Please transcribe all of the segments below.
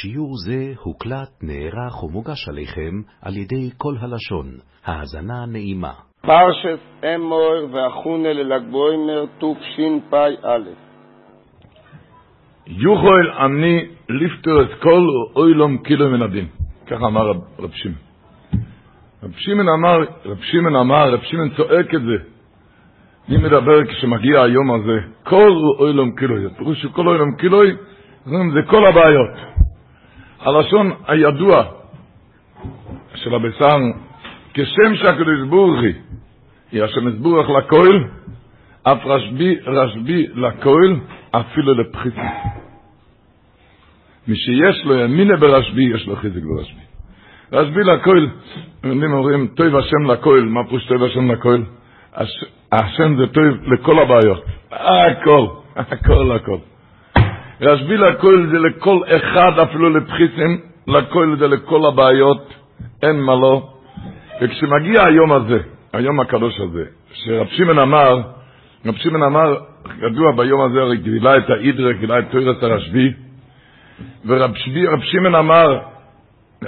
שיעור זה הוקלט, נערך ומוגש עליכם על ידי כל הלשון. האזנה נעימה. פרשת אמור ואחונה ללגבוימר תשפ"א יוכל אני לפתור את כל אוילום קילו מן הדין. ככה אמר רב, שמעון. רב שמעון אמר, רב שמעון אמר, רב שמעון צועק את זה. מי מדבר כשמגיע היום הזה? כל אוילום קילוי. פירוש שכל אוילום קילוי, זה כל הבעיות. הלשון הידוע של הבשר, כשם שהקדוש ברוך היא השם יסבורך לכהל, אף רשבי רשבי לכהל, אפילו לפחיסי. מי שיש לו ימינה ברשבי, יש לו חיזק ברשבי. רשבי לכהל, יודעים, אומרים, טוב השם לכהל, מה פירוש טוב השם לכהל? השם זה טוב לכל הבעיות, הכל, הכל, הכל. רשבי לכל זה לכל אחד, אפילו לבחיסים, לכל זה לכל הבעיות, אין מה לא. וכשמגיע היום הזה, היום הקדוש הזה, שרב שמעון אמר, רב שמעון אמר, ידוע ביום הזה, הרי גילה את האידרה, גילה את תוירת הרשבי, ורב שמעון אמר,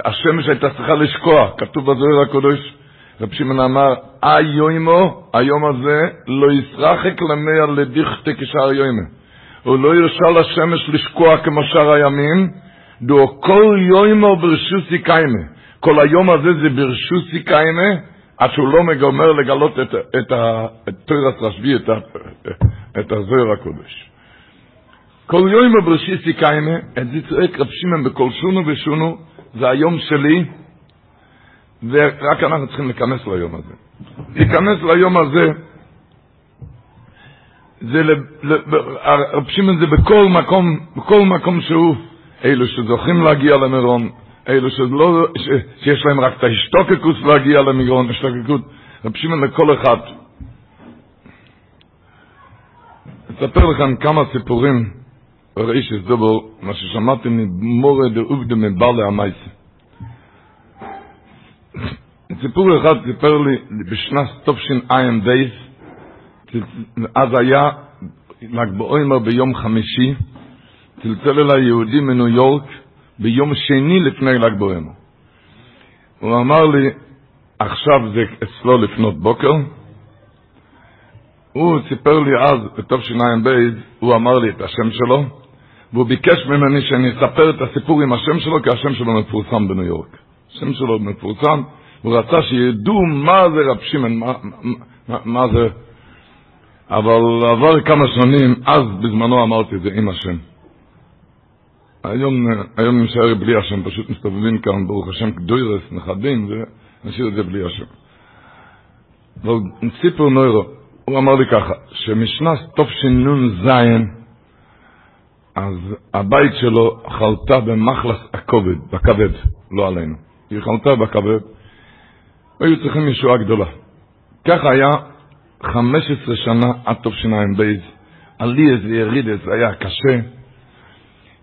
השמש הייתה צריכה לשקוע, כתוב בזוהר הקדוש, רב שמעון אמר, היומו, היום הזה, לא ישרחק למאה לדיכטה כשאר יומה. הוא לא ירשה לשמש לשקוע כמו שאר הימים, דו כל יומו ברשוסי קיימה. כל היום הזה זה ברשוסי קיימה, עד שהוא לא מגמר לגלות את, את, את תוירת רשבי, את, את הזוהר הקודש. כל יומו ברשוסי קיימה, את זה צועק רב שמעון בכל שונו ושונו, זה היום שלי, ורק אנחנו צריכים להיכנס ליום הזה. להיכנס ליום הזה, זה, רב שמעון זה בכל מקום, בכל מקום שהוא, אלו שזוכים להגיע למירון, אלו שלא, שיש להם רק את ההשתוקקות להגיע למירון, השתוקקות, רב שמעון לכל אחד. אספר לכם כמה סיפורים, ראיש דובר, מה ששמעתי ממורה דעובדה מבעלי המייסה. סיפור אחד סיפר לי בשנת תש"ע דייס, אז היה ל"ג בעומר ביום חמישי, צלצל אליי יהודי מניו יורק ביום שני לפני ל"ג בעומר. הוא אמר לי, עכשיו זה אצלו לפנות בוקר. הוא סיפר לי אז, בתשע"ב, הוא אמר לי את השם שלו, והוא ביקש ממני שאני אספר את הסיפור עם השם שלו, כי השם שלו מפורסם בניו יורק. השם שלו מפורסם, הוא רצה שידעו מה זה רב שמעון, מה, מה, מה זה... אבל עבר כמה שנים, אז בזמנו אמרתי את זה עם השם. היום, היום נשאר בלי השם, פשוט מסתובבים כאן, ברוך השם, קדוירס, נכדים, ונשאיר את זה בלי השם. אבל סיפור נוירו, הוא אמר לי ככה, שמשנת תשנ"ז, אז הבית שלו חלתה במחלס הכובד, בכבד, לא עלינו. היא חלתה בכבד, והיו צריכים ישועה גדולה. ככה היה 15 שנה עד תשע"ב, עלי איזה זה היה קשה.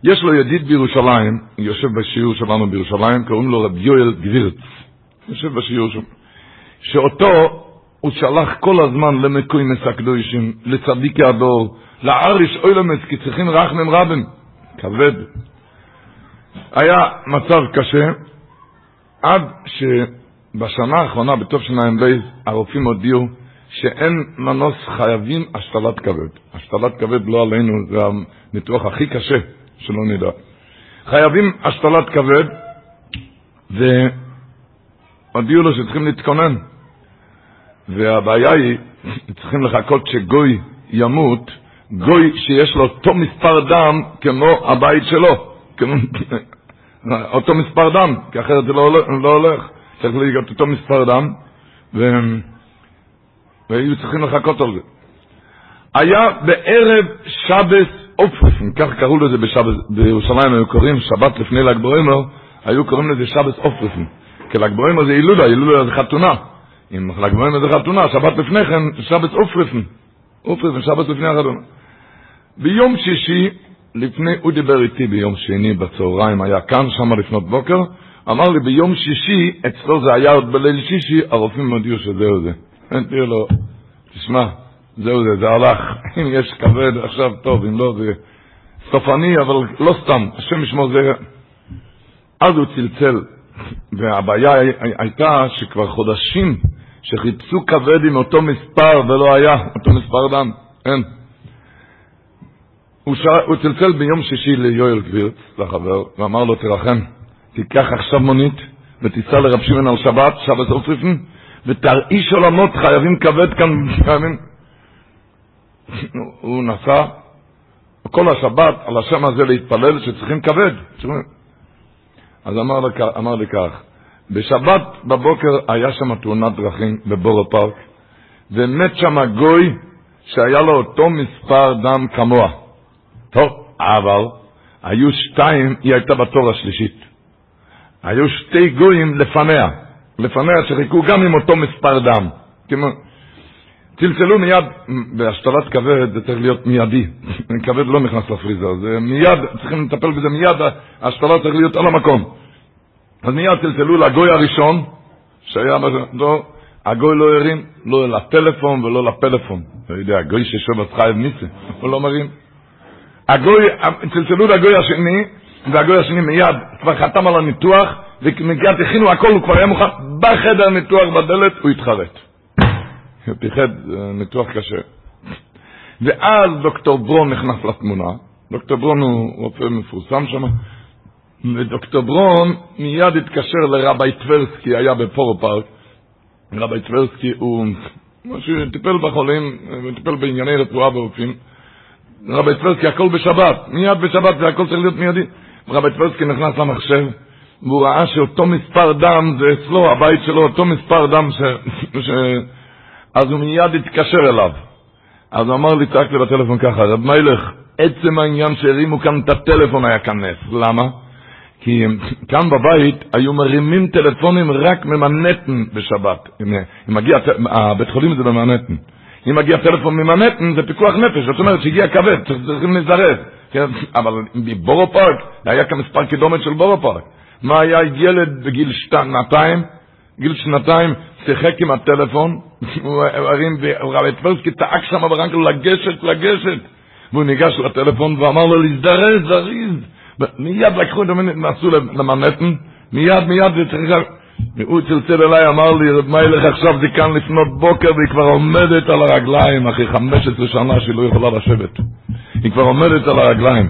יש לו ידיד בירושלים, יושב בשיעור שלנו בירושלים, קוראים לו רב יואל גבירץ, יושב בשיעור שם, שאותו הוא שלח כל הזמן למקוימס הקדושים, לצדיקי הדור, לאריש אוילמס, כי צריכים רחמם רבן, כבד. היה מצב קשה, עד שבשנה האחרונה, בתשע"ב, הרופאים הודיעו שאין מנוס חייבים השתלת כבד. השתלת כבד לא עלינו, זה הניתוח הכי קשה, שלא נדע. חייבים השתלת כבד, והודיעו לו שצריכים להתכונן. והבעיה היא, צריכים לחכות שגוי ימות, גוי שיש לו אותו מספר דם כמו הבית שלו, כמו, אותו מספר דם, כי אחרת זה לא לא הולך. צריך להיות אותו מספר דם, ו... והיו צריכים לחכות על זה. היה בערב שבס אופרפן, כך קראו לזה בשבס, בירושלים היו קוראים שבת לפני ל"ג בעומר, היו קוראים לזה שבס אופרפן. כי ל"ג בעומר זה הילולה, הילולה זה חתונה. אם ל"ג בעומר זה חתונה, שבת לפני כן, שבס אופרפן. אופרפן, שבת לפני החתונה. ביום שישי, לפני, הוא דיבר איתי ביום שני בצהריים, היה כאן, שם לפנות בוקר, אמר לי ביום שישי, אצלו זה היה עוד בליל שישי, הרופאים הודיעו שזהו זה. אמרתי לו, תשמע, זהו זה, זה הלך. אם יש כבד, עכשיו טוב, אם לא, זה סופני, אבל לא סתם. השם ישמור זה... אז הוא צלצל, והבעיה הייתה שכבר חודשים שחיפשו כבד עם אותו מספר ולא היה, אותו מספר דם, אין. הוא, ש... הוא צלצל ביום שישי ליואל גבירץ, לחבר, ואמר לו, תרחם, תיקח עכשיו מונית ותיסע לרב שמעון על שבת, שבת אופריפן, ותרעיש עולמות, חייבים כבד כאן, חייבים... הוא נסע כל השבת על השם הזה להתפלל שצריכים כבד. אז אמר, לי, אמר לי כך, בשבת בבוקר היה שם תאונת דרכים בבורו פארק, ומת שם גוי שהיה לו אותו מספר דם כמוה. טוב, אבל היו שתיים, היא הייתה בתור השלישית. היו שתי גויים לפניה, לפניה שחיכו גם עם אותו מספר דם. כמו, צלצלו מיד, בהשתלת כבד זה צריך להיות מיידי, כבד לא נכנס לפריזר, זה מיד, צריכים לטפל בזה מיד, ההשתלה צריך להיות על המקום. אז מיד צלצלו לגוי הראשון, שהיה, לא, הגוי לא הרים, לא לטלפון ולא לפלאפון. אתה יודע, הגוי ששוב חייב ניסה, הוא לא מרים. הגוי, צלצלו לגוי השני, והגוי השני מיד כבר חתם על הניתוח, ומיד הכינו הכל, הוא כבר היה מוכן, בחדר ניתוח בדלת, הוא התחרט. הוא פיחד, ניתוח קשה. ואז דוקטור ברון נכנס לתמונה, דוקטור ברון הוא רופא מפורסם שם, ודוקטור ברון מיד התקשר לרבי טברסקי, היה בפורו פארק. רבי טברסקי הוא, משהו, טיפל בחולים, טיפל בענייני רפואה ורופאים. רבי טברסקי, הכל בשבת, מיד בשבת זה הכל צריך להיות מיידי. רבי טברסקי נכנס למחשב, והוא ראה שאותו מספר דם זה אצלו, הבית שלו, אותו מספר דם ש... ש... אז הוא מיד התקשר אליו. אז הוא אמר לי, צעקתי בטלפון ככה, רב מיילך, עצם העניין שהרימו כאן את הטלפון היה כאן נס. למה? כי כאן בבית היו מרימים טלפונים רק ממנהטן בשבת. אם, אם מגיע, הבית חולים זה במנהטן. אם מגיע טלפון ממנהטן זה פיקוח נפש, זאת אומרת שהגיע כבד, צריכים להזדרז. כן? אבל בבורו פארק, היה כאן מספר קידומת של בורו פארק. מה היה ילד בגיל שנתיים, גיל שנתיים, שיחק עם הטלפון, הוא הרים, ורבי טברסקי צעק שם ברנקל לגשת, לגשת. והוא ניגש לטלפון ואמר לו להזדרז, זריז. מיד לקחו את המנהטן, נסעו למנהטן, מיד, מיד, הוא צלצל אליי, אמר לי, רב מיילך עכשיו זה כאן לפנות בוקר והיא כבר עומדת על הרגליים, אחרי 15 שנה שהיא לא יכולה לשבת. היא כבר עומדת על הרגליים.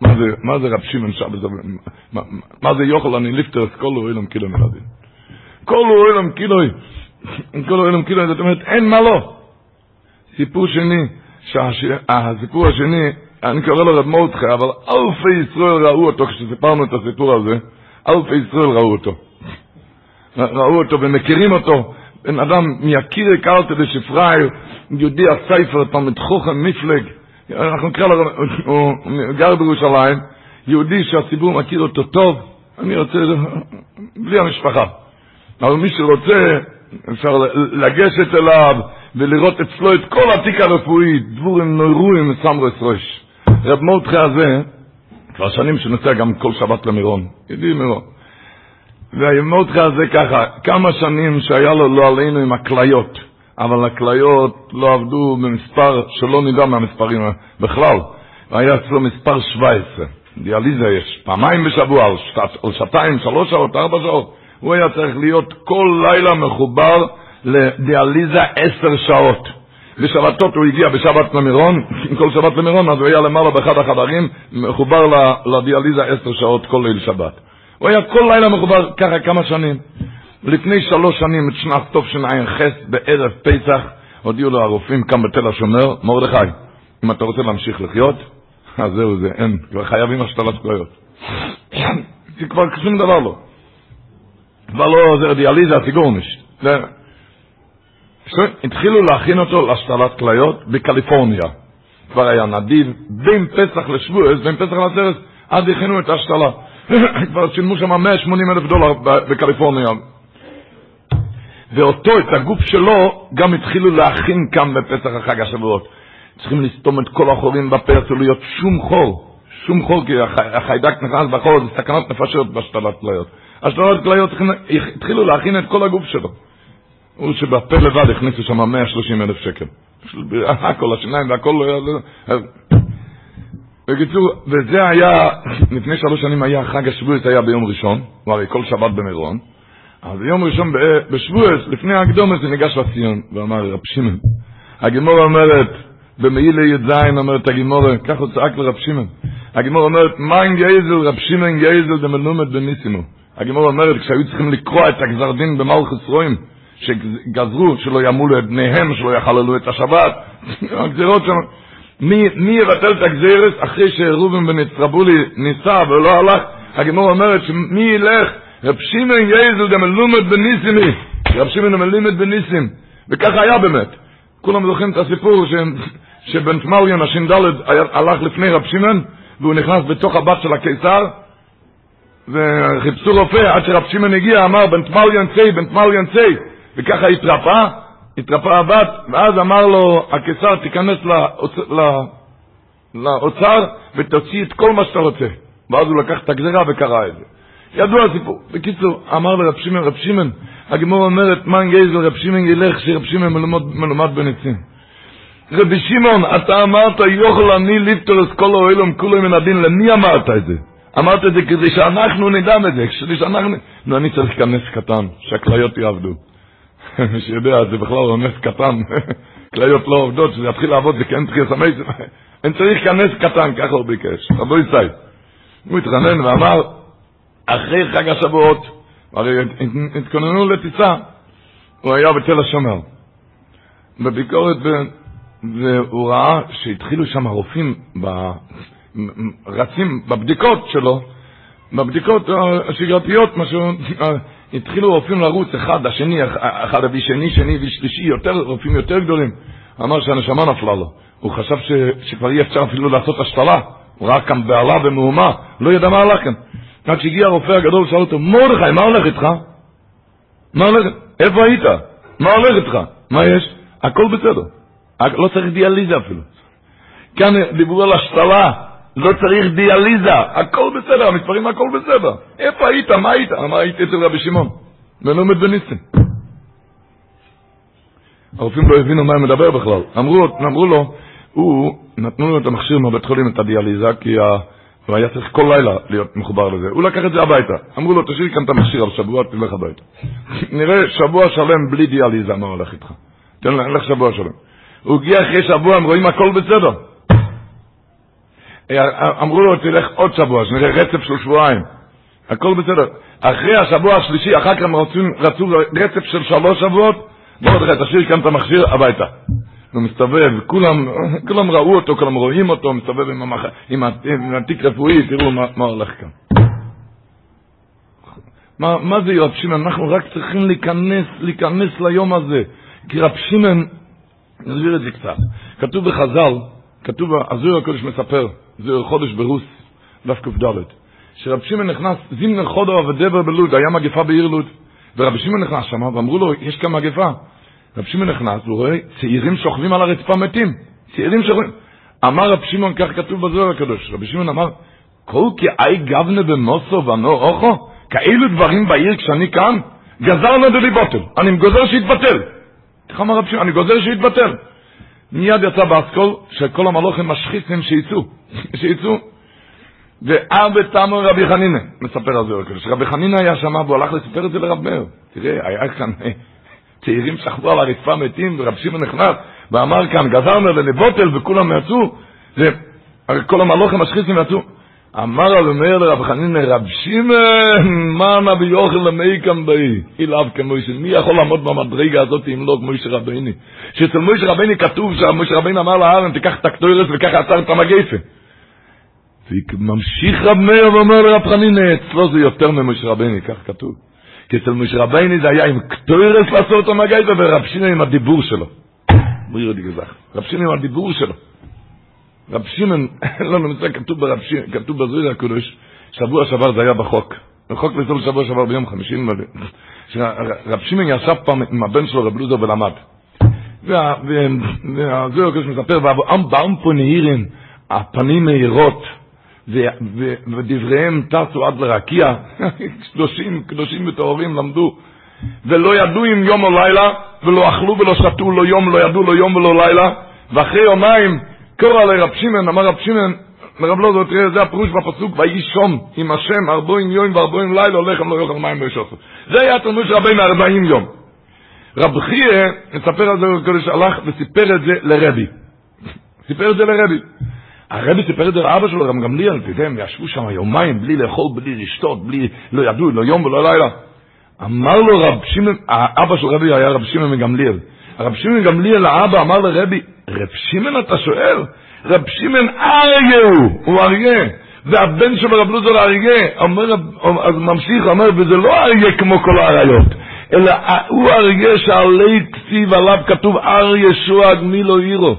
מה זה, מה זה רב שמעון שבת, מה, מה זה יוכל אני ליפטר את כל אוהלם קילו מלדים. כל אוהלם קילו, כל אוהלם קילו, זאת אומרת, אין מה לא. סיפור שני, הסיפור השני, אני קורא לו רב מורדכי, אבל אלפי ישראל ראו אותו כשסיפרנו את הסיפור הזה, אלפי ישראל ראו אותו. ראו אותו ומכירים אותו. בן אדם מיקיר הכרתי דשפראי, יהודי הסייפר, תלמיד חוכם מפלג, אנחנו נקרא לו, הוא גר בירושלים, יהודי שהציבור מכיר אותו טוב, אני רוצה, בלי המשפחה. אבל מי שרוצה, אפשר לגשת אליו ולראות אצלו את כל התיק הרפואי, דבורים נוירואים וסמרס ראש. רב מורדכי הזה, כבר שנים שנוסע גם כל שבת למירון, ידידי מירון. והמורדכי הזה ככה, כמה שנים שהיה לו לא עלינו עם הכליות. אבל הכליות לא עבדו במספר שלא נדע מהמספרים בכלל. היה אצלו מספר 17. דיאליזה יש פעמיים בשבוע, על, שת, על שעתיים, שלוש שעות, ארבע שעות. הוא היה צריך להיות כל לילה מחובר לדיאליזה עשר שעות. בשבתות הוא הגיע בשבת למירון, כל שבת למירון, אז הוא היה למעלה באחד החדרים, מחובר לדיאליזה עשר שעות כל ליל שבת. הוא היה כל לילה מחובר ככה כמה שנים. לפני שלוש שנים, את שנת תשע"ח, בערב פסח, הודיעו לו הרופאים כאן בתל השומר, מרדכי, אם אתה רוצה להמשיך לחיות, אז זהו זה, אין, כבר חייבים השתלת כליות. זה כבר שום דבר לא. כבר לא עוזר דיאליזה, סיגורניש. התחילו להכין אותו להשתלת כליות בקליפורניה. כבר היה נדיב, בין פסח לשבועס, בין פסח לעשרת, אז הכינו את ההשתלה. כבר שילמו שם 180 אלף דולר בקליפורניה. ואותו, את הגוף שלו, גם התחילו להכין כאן בפסח החג השבועות. צריכים לסתום את כל החורים בפה, אסור להיות שום חור. שום חור, כי החיידק נכנס בחור, זה סכנת נפשות בהשתלת כליות. השתלת כליות התחילו להכין את כל הגוף שלו. הוא שבפה לבד הכניסו שם 130 אלף שקל. הכל, השיניים והכל לא היה... בקיצור, וזה היה, לפני שלוש שנים היה חג השבועס היה ביום ראשון, הוא הרי כל שבת במירון, אז ביום ראשון בשבועס, לפני הקדומס, הוא ניגש לציון, ואמר, רב שמעון, הגימור אומרת, במעילי י"ז אומרת הגימור, כך הוא צעק לרב שמעון, הגימור אומרת, מה אין גייזל, רב שמעון גייזל דמלומד בניסימו. הגימור אומרת, כשהיו צריכים לקרוע את הגזר דין במלכוס רואים, שגזרו שלא ימולו את בניהם, שלא יחללו את השבת, הגזירות שם. מי, מי יבטל את הגזירת אחרי שראובן בן יצרבולי ניסה ולא הלך? הגמור אומרת שמי ילך? רב שמעון יזל דמלומד בניסימי. רב שמעון דמלומד בניסים. וככה היה באמת. כולם זוכרים את הסיפור ש... שבן תמליון הש"ד הלך לפני רב שמעון והוא נכנס בתוך הבת של הקיסר וחיפשו רופא עד שרב שמעון הגיע אמר בן תמליון צי בן תמליון צי וככה התרפא התרפא הבת, ואז אמר לו הקיסר, תיכנס לאוצר, ותוציא את כל מה שאתה רוצה. ואז הוא לקח את הגזרה וקרא את זה. ידוע הסיפור. בקיצור, אמר לרב שמעון, רב שמעון, הגמור אומרת, מן גייזל רב שמעון ילך, שרב שמעון מלומד, מלומד בניצים. רבי שמעון, אתה אמרת, יוכל אני ליפטור את כל האוילום כולו מן הדין, למי אמרת את זה? אמרת את זה כדי שאנחנו נדע את זה, כדי שאנחנו... נו, אני צריך להיכנס קטן, שהכליות יעבדו. מי שיודע, זה בכלל רמז קטן, כליות לא עובדות, שזה יתחיל לעבוד, זה כן צריך לסמי, אין צריך כנס קטן, ככה הוא ביקש, רבו ישראל. הוא התרנן ואמר, אחרי חג השבועות, הרי התכוננו לטיסה, הוא היה בתל השומר. בביקורת, והוא ראה שהתחילו שם הרופאים רצים בבדיקות שלו, בבדיקות השגרתיות, משהו, התחילו רופאים לרוץ, אחד, השני, אחד הביא שני, שני ושלישי, יותר, רופאים יותר גדולים. אמר שהנשמה נפלה לו. הוא חשב ש, שכבר אי אפשר אפילו לעשות השתלה. הוא ראה כאן בעלה ומהומה, לא ידע מה הלך כאן. עד שהגיע הרופא הגדול, שאל אותו, מרדכי, מה הולך איתך? מה הולך? איפה היית? מה הולך איתך? מה יש? הכל בסדר. לא צריך דיאליזה אפילו. כאן דיברו על השתלה, לא צריך דיאליזה, הכל בסדר, המספרים הכל בסדר. איפה היית? מה היית? אמר, הייתי אצל רבי שמעון, ולומד בניסים. הרופאים לא הבינו מה הוא מדבר בכלל. אמרו, אמרו לו, הוא, נתנו לו את המכשיר מהבית חולים, את הדיאליזה, כי ה... הוא היה צריך כל לילה להיות מחובר לזה. הוא לקח את זה הביתה. אמרו לו, תשאיר כאן את המכשיר על שבוע, תלך הביתה. נראה שבוע שלם בלי דיאליזה, מה הולך איתך. תן לך שבוע שלם. הוא הגיע אחרי שבוע, הם רואים הכל בסדר. אמרו לו, תלך עוד שבוע, שנראה רצף של שבועיים. הכל בסדר. אחרי השבוע השלישי, אחר כך הם רוצים, רצו רצף של שלוש שבועות, מרדכי, תשאיר כאן את המכשיר הביתה. הוא מסתובב, כולם, כולם ראו אותו, כולם רואים אותו, מסתובב עם, המח... עם, עם התיק רפואי, תראו מה, מה הולך כאן. מה, מה זה רב שמעון? אנחנו רק צריכים להיכנס, להיכנס ליום הזה. כי רב שמעון, נסביר את זה קצת. כתוב בחז"ל, כתוב, הזוהר הקודש מספר, זה חודש ברוס, דף ק"ד, שרב שמעון נכנס, זימנר חודו ודבר בלוד, היה מגפה בעיר לוד, ורבי שמעון נכנס שם, ואמרו לו, יש כאן מגפה. רב שמעון נכנס, והוא רואה צעירים שוכבים על הרצפה מתים, צעירים שוכבים. אמר רב שמעון, כך כתוב בזוהר הקדוש, רבי שמעון אמר, כל כי אי גבנה במוסו ונו אוכו, כאלו דברים בעיר כשאני כאן, גזרנו דלי בוטל, אני גוזר שיתבטל. איך אמר רב שמעון, אני גוזר שיתבטל. מיד יצא באסכול שכל המלוכים משחיתים שיצאו, שיצאו. וארבע תמו רבי חנינא, מספר על זה הקדוש. רבי חנינא היה שם והוא הלך לספר את זה לרב מאיר. תראה, היה כאן צעירים שכבו על הרצפה מתים ורב שמעון נכנס ואמר כאן, גזרנו לנבוטל וכולם יצאו. כל המלוכים משחיתים יצאו. אמר רב מאיר לרב חנינא, רב שמעון, מה נביא אוכל למי כאן באי? אילאב כמוישה, מי יכול לעמוד במדרגה הזאת אם לא מוישה רביני? שאצל מוישה רביני כתוב שמוישה רביני אמר לארן, תיקח את הקטוירס וככה עצר את המגייפה. וממשיך רב מאיר ואומר לרב חנינא, אצלו זה יותר ממוישה רביני, כך כתוב. כי אצל מוישה רביני זה היה עם קטוירס לעשות את המגייפה, ורב שמעון עם הדיבור שלו. בריאו דיגזך. רב שמעון עם הדיבור שלו. רב שמעון, לא נמצא, כתוב ברב שמעון, כתוב בזוהיר הקדוש, שבוע שעבר זה היה בחוק. בחוק לסוף שבוע שעבר ביום חמישי, רב שמעון ישב פעם עם הבן שלו, רב לוזר, ולמד. והזוהיר הקדוש מספר, באום פה נהירים, הפנים מהירות, ודבריהם טסו עד לרקיע, קדושים, קדושים וטהורים למדו, ולא ידעו אם יום או לילה, ולא אכלו ולא שתו לא יום, לא ידעו לא יום ולא לילה, ואחרי יומיים, קורא לרב שמעון, אמר רב שמעון, רב לוזור, תראה, זה הפירוש בפסוק, ויהי שום עם השם ארבעים יום וארבעים לילה, הולך לא יאכל מים לא ישוסו. זה היה התלמוד של רבינו ארבעים יום. רב חייה, נספר על זה הקודש, הלך וסיפר את זה לרבי. סיפר את זה לרבי. הרבי סיפר את זה לאבא שלו, גמליאל, אתה יודע, הם ישבו שם יומיים בלי לאכול, בלי לשתות, בלי, לא ידעו, לא יום ולא לילה. אמר לו רב שמעון, האבא של רבי היה רב שמעון מגמליאל. הרב שמעון מגמליאל, האבא, אמר לרבי, רב שמעון אתה שואל? רב שמעון אריה הוא, הוא אריה. והבן שלו רב לוזר אריה, אומר, אז ממשיך, אומר, וזה לא אריה כמו כל האריות, אלא הוא אריה שעלי כתיב עליו כתוב אר ישוע גמילו עירו.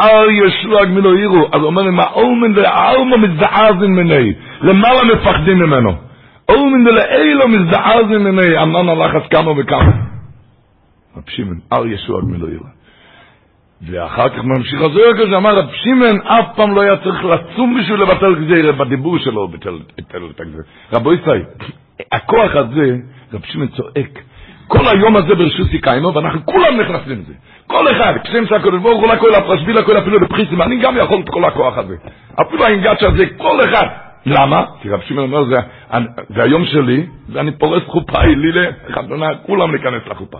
אר ישוע גמילו עירו. אז אומר, אם האומן והאומה מזדעזין מני, למעלה מפחדים ממנו. אומן דלאילו מזדעזין מני, אמנן הלחץ כמה וכמה. רב שמעון, אר ישוע גמילו עירו. ואחר כך ממשיך הזוהר כזה, אמר רב שמעון אף פעם לא היה צריך לצום בשביל לבטל גזירה בדיבור שלו, ביטל את הגזירה. רבו ישראל, הכוח הזה, רב שמעון צועק, כל היום הזה ברשוס יקיימו, ואנחנו כולם נכנסים לזה. כל אחד, כשם שהקדוש ברוך הוא לכל הפרשביל, לכל אפילו לפריסים, אני גם יכול את כל הכוח הזה. אפילו האינגצ'ה הזה, כל אחד. למה? כי רב שמעון אומר, זה, זה היום שלי, ואני פורס חופה, לילה, חתונה, כולם ניכנס לחופה.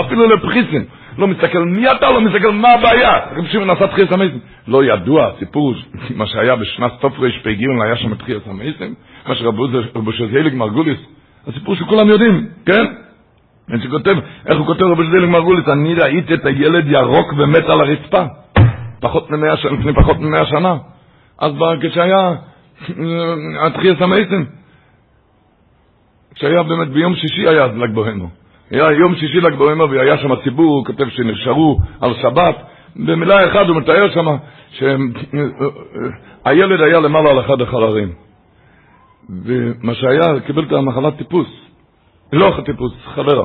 אפילו לפריסים. לא מסתכל מי אתה, לא מסתכל מה הבעיה. רב שמעון עשה תחיית המייסים. לא ידוע, סיפור, מה שהיה בשנת תרפ"ג, היה שם תחיית המייסים, מה שרבו שזהיליק מרגוליס, הסיפור שכולם יודעים, כן? שכותב, איך הוא כותב רבי שזהיליק מרגוליס, אני ראיתי את הילד ירוק ומת על הרצפה, פחות ממאה שנה, לפני פחות ממאה שנה. אז כשהיה התחיית המייסים, כשהיה באמת ביום שישי היה ל"ג בוהמה. היה יום שישי ל"ג בעומר והיה שם ציבור, הוא כותב שנשארו על שבת, במילה אחת הוא מתאר שם שהילד היה למעלה על אחד החררים. ומה שהיה, קיבל את המחלת טיפוס. לא טיפוס, חברה.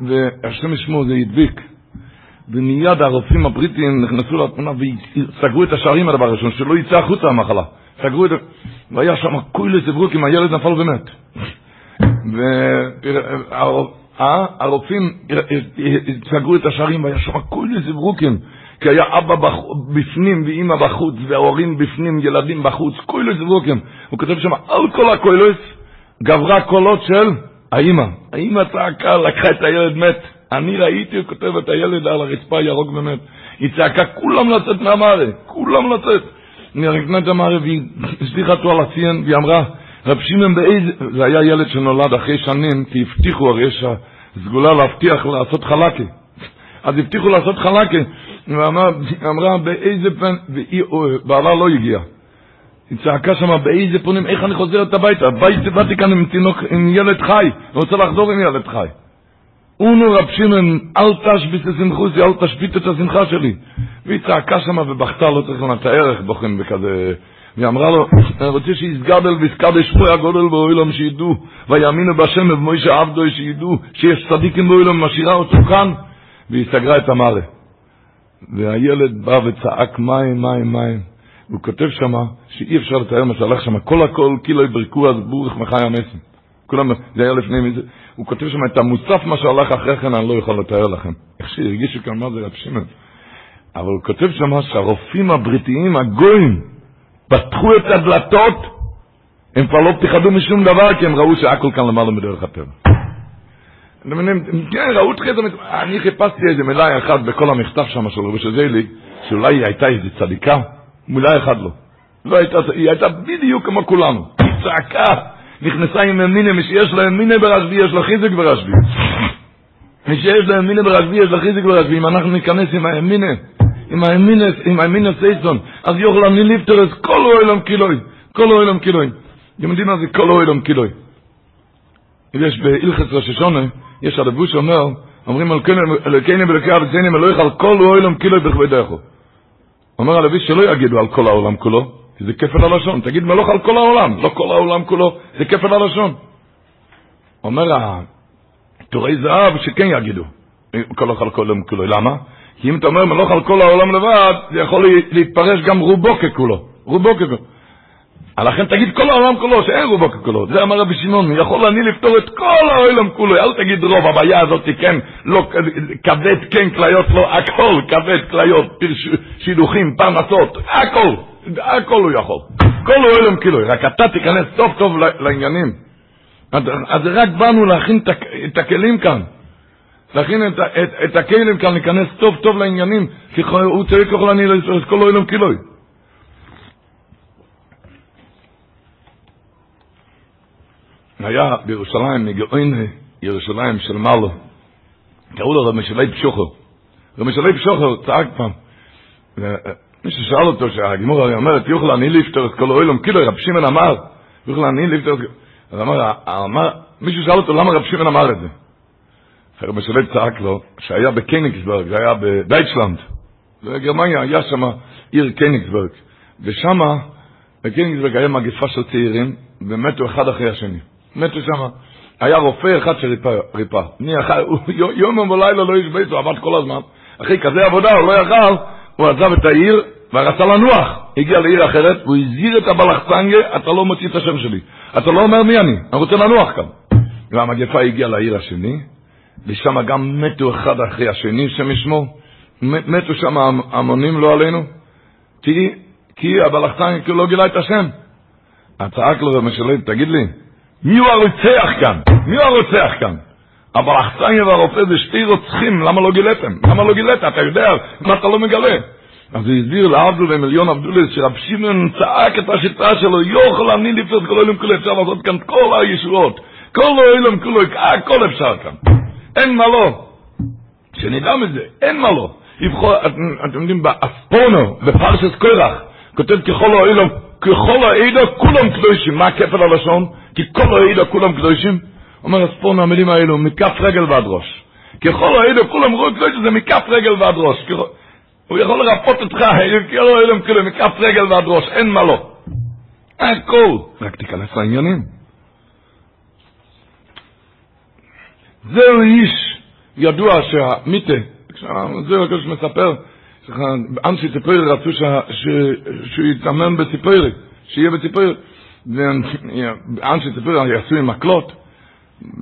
והשם ישמעו, זה הדביק. ומיד הרופאים הבריטים נכנסו לתמונה וסגרו את השערים הדבר הראשון, שלא יצא החוצה המחלה. סגרו את והיה שם כולי זברוק אם הילד נפל ומת. והרופאים סגרו את השערים והיה שם כולי זברוקים, כי היה אבא בפנים ואימא בחוץ, וההורים בפנים, ילדים בחוץ, כולי זברוקים. הוא כותב שם, על כל הקוילוס גברה קולות של האימא. האימא צעקה, לקחה את הילד מת. אני ראיתי, הוא כותב את הילד על הרצפה ירוק ומת. היא צעקה, כולם לצאת מהמערה, כולם לצאת. נרקנה את המערה והיא השליחה אותו על הציין, והיא אמרה, רב שמעון באיזה, זה היה ילד שנולד אחרי שנים, כי הבטיחו, הרי יש הסגולה להבטיח לעשות חלקה. אז הבטיחו לעשות חלקה, ואמרה באיזה פן, בעלה לא הגיע. היא צעקה שמה באיזה פונים, איך אני חוזרת הביתה? באתי כאן עם תינוק, עם ילד חי, אני רוצה לחזור עם ילד חי. אונו רב שמעון, אל תשביס את שמחוסי, אל תשבית את השמחה שלי. והיא צעקה שמה ובכתה, לא צריך לתאר איך בוכים בכזה... והיא אמרה לו, אני רוצה שיסגדל ויסקדש פה הגודל באוילום שידעו, ויאמינו בהשם ובמוישה עבדו שידעו, שיש צדיקים באוילום, משאירה אותו כאן, והיא סגרה את המראה. והילד בא וצעק מים, מים, מים. הוא כותב שמה שאי אפשר לתאר מה שהלך שמה, כל הכל כאילו יברקו אז בורך מחי המסים. כולם, זה היה לפני מזה. הוא כותב שם את המוסף מה שהלך אחרי כן, אני לא יכול לתאר לכם. איך שהרגישו כאן מה זה רב שמעון. אבל הוא כותב שם שהרופאים הבריטיים, הגויים, פתחו את הדלתות, הם כבר לא פחדו משום דבר, כי הם ראו שהכל כאן למעלה מדרך הטבע. כן, ראו תחיית אני חיפשתי איזה מילה אחת בכל המכתב שם של רבי שזיילי, שאולי היא הייתה איזה צדיקה, מילה אחת לא. לא הייתה, היא הייתה בדיוק כמו כולנו. היא צעקה, נכנסה עם אמינה, מי שיש להם מינה ברשב"י, יש לו חיזק ברשב"י. מי שיש להם מינה ברשב"י, יש לו חיזק ברשב"י. אם אנחנו ניכנס עם האמינה, עם האמינס, עם האמינס אייסון, אז יוכל אני ליפטר את כל אוהלם קילוי, כל אוהלם קילוי. אתם יודעים מה זה כל אוהלם קילוי? יש בהלכס ראש השונה, יש הלבוש שאומר, אומרים אלוקינו ולוקי אבציינים אלוהיך על כל אוהלם קילוי בכבוד דרכו. אומר הלוי שלא יגידו על כל העולם כולו, כי זה כפל הלשון. תגיד מלוך על כל העולם, לא כל העולם כולו, זה כפל הלשון. אומר תורי זהב שכן יגידו, על כל העולם כולו. למה? כי אם אתה אומר מלוך על כל העולם לבד, זה יכול להתפרש גם רובו ככולו. רובו ככולו. לכן תגיד כל העולם כולו, שאין רובו ככולו. זה אמר רבי שמעון, יכול אני לפתור את כל העולם כולו. אל תגיד רוב, הבעיה הזאת כן, לא, כבד כן, כליות לא, הכל, כבד כליות, שידוכים, פרנסות, הכל, הכל הוא יכול. כל העולם כולו, רק אתה תיכנס טוב טוב לעניינים. אז רק באנו להכין את הכלים כאן. להכין את, את, את הכלים כאן, להיכנס טוב טוב לעניינים, כי הוא צריך ככל אני את כל העולם כולו. היה בירושלים, מגאוין ירושלים של מעלו, קראו לו רבי שלי פשוחו. רבי שלי פשוחו צעק פעם, מישהו שאל אותו שהגימור הרי אומרת, יוכל אני לפתור את כל האוילום, כאילו רב שמעון אמר, יוכל אני לפתור את אז אמר, מישהו שאל אותו למה רב שמעון אמר את זה. רבי שלי צעק לו, שהיה בקניגסברג, היה בדייטשלנד, בגרמניה היה שם עיר קניגסברג, ושם בקניגסברג היה מגפה של צעירים, ומתו אחד אחרי השני. מתו שם. היה רופא אחד שריפא. יום ולילה לא השבית, הוא עבד כל הזמן. אחרי כזה עבודה, הוא לא יכל, הוא עזב את העיר ורצה לנוח. הגיע לעיר אחרת, והוא הזהיר את הבלחצנגה, אתה לא מוציא את השם שלי. אתה לא אומר מי אני, אני רוצה לנוח כאן. והמגפה הגיעה לעיר השני, ושם גם מתו אחד אחרי השני, שם ישמו. מתו שם המונים לא עלינו. כי, כי הבלחצנגה לא גילה את השם. צעק לו ומשלם, תגיד לי, מי הוא הרוצח כאן? מי הוא הרוצח כאן? החצניה והרופא זה שתי רוצחים, למה לא גיליתם? למה לא גילית? אתה יודע, מה אתה לא מגלה? אז הוא הסביר לעבדו ומיליון עבדולס שרב שמעון צעק את השיטה שלו, יוכל אני לפרוט כל אוהלם כולו, אפשר לעשות כאן כל הישועות, כל אוהלם כולו, הכל אפשר כאן. אין מה לא. שנדע מזה, אין מה לא. אתם יודעים, באספונו, בפרשס קורח, כותב ככל האוהלם, ככל העדה כולם קדושים. מה כפל הלשון? כי כל העדה כולם קדושים. אומר הספורן המילים האלו, מכף רגל ועד ראש. ככל העדה כולם רואים קדושים, זה מכף רגל ועד ראש. הוא יכול לרפות אותך, כל העדה כולם מכף רגל ועד ראש, אין מה לא. הכל. רק תיכנס לעניינים. זהו איש ידוע שהמיתה, זהו הקדוש מספר, אנשי ציפורי רצו שהוא יתאמן בציפורי, שיהיה בציפורי. אנשי ציפורי יעשו עם מקלות,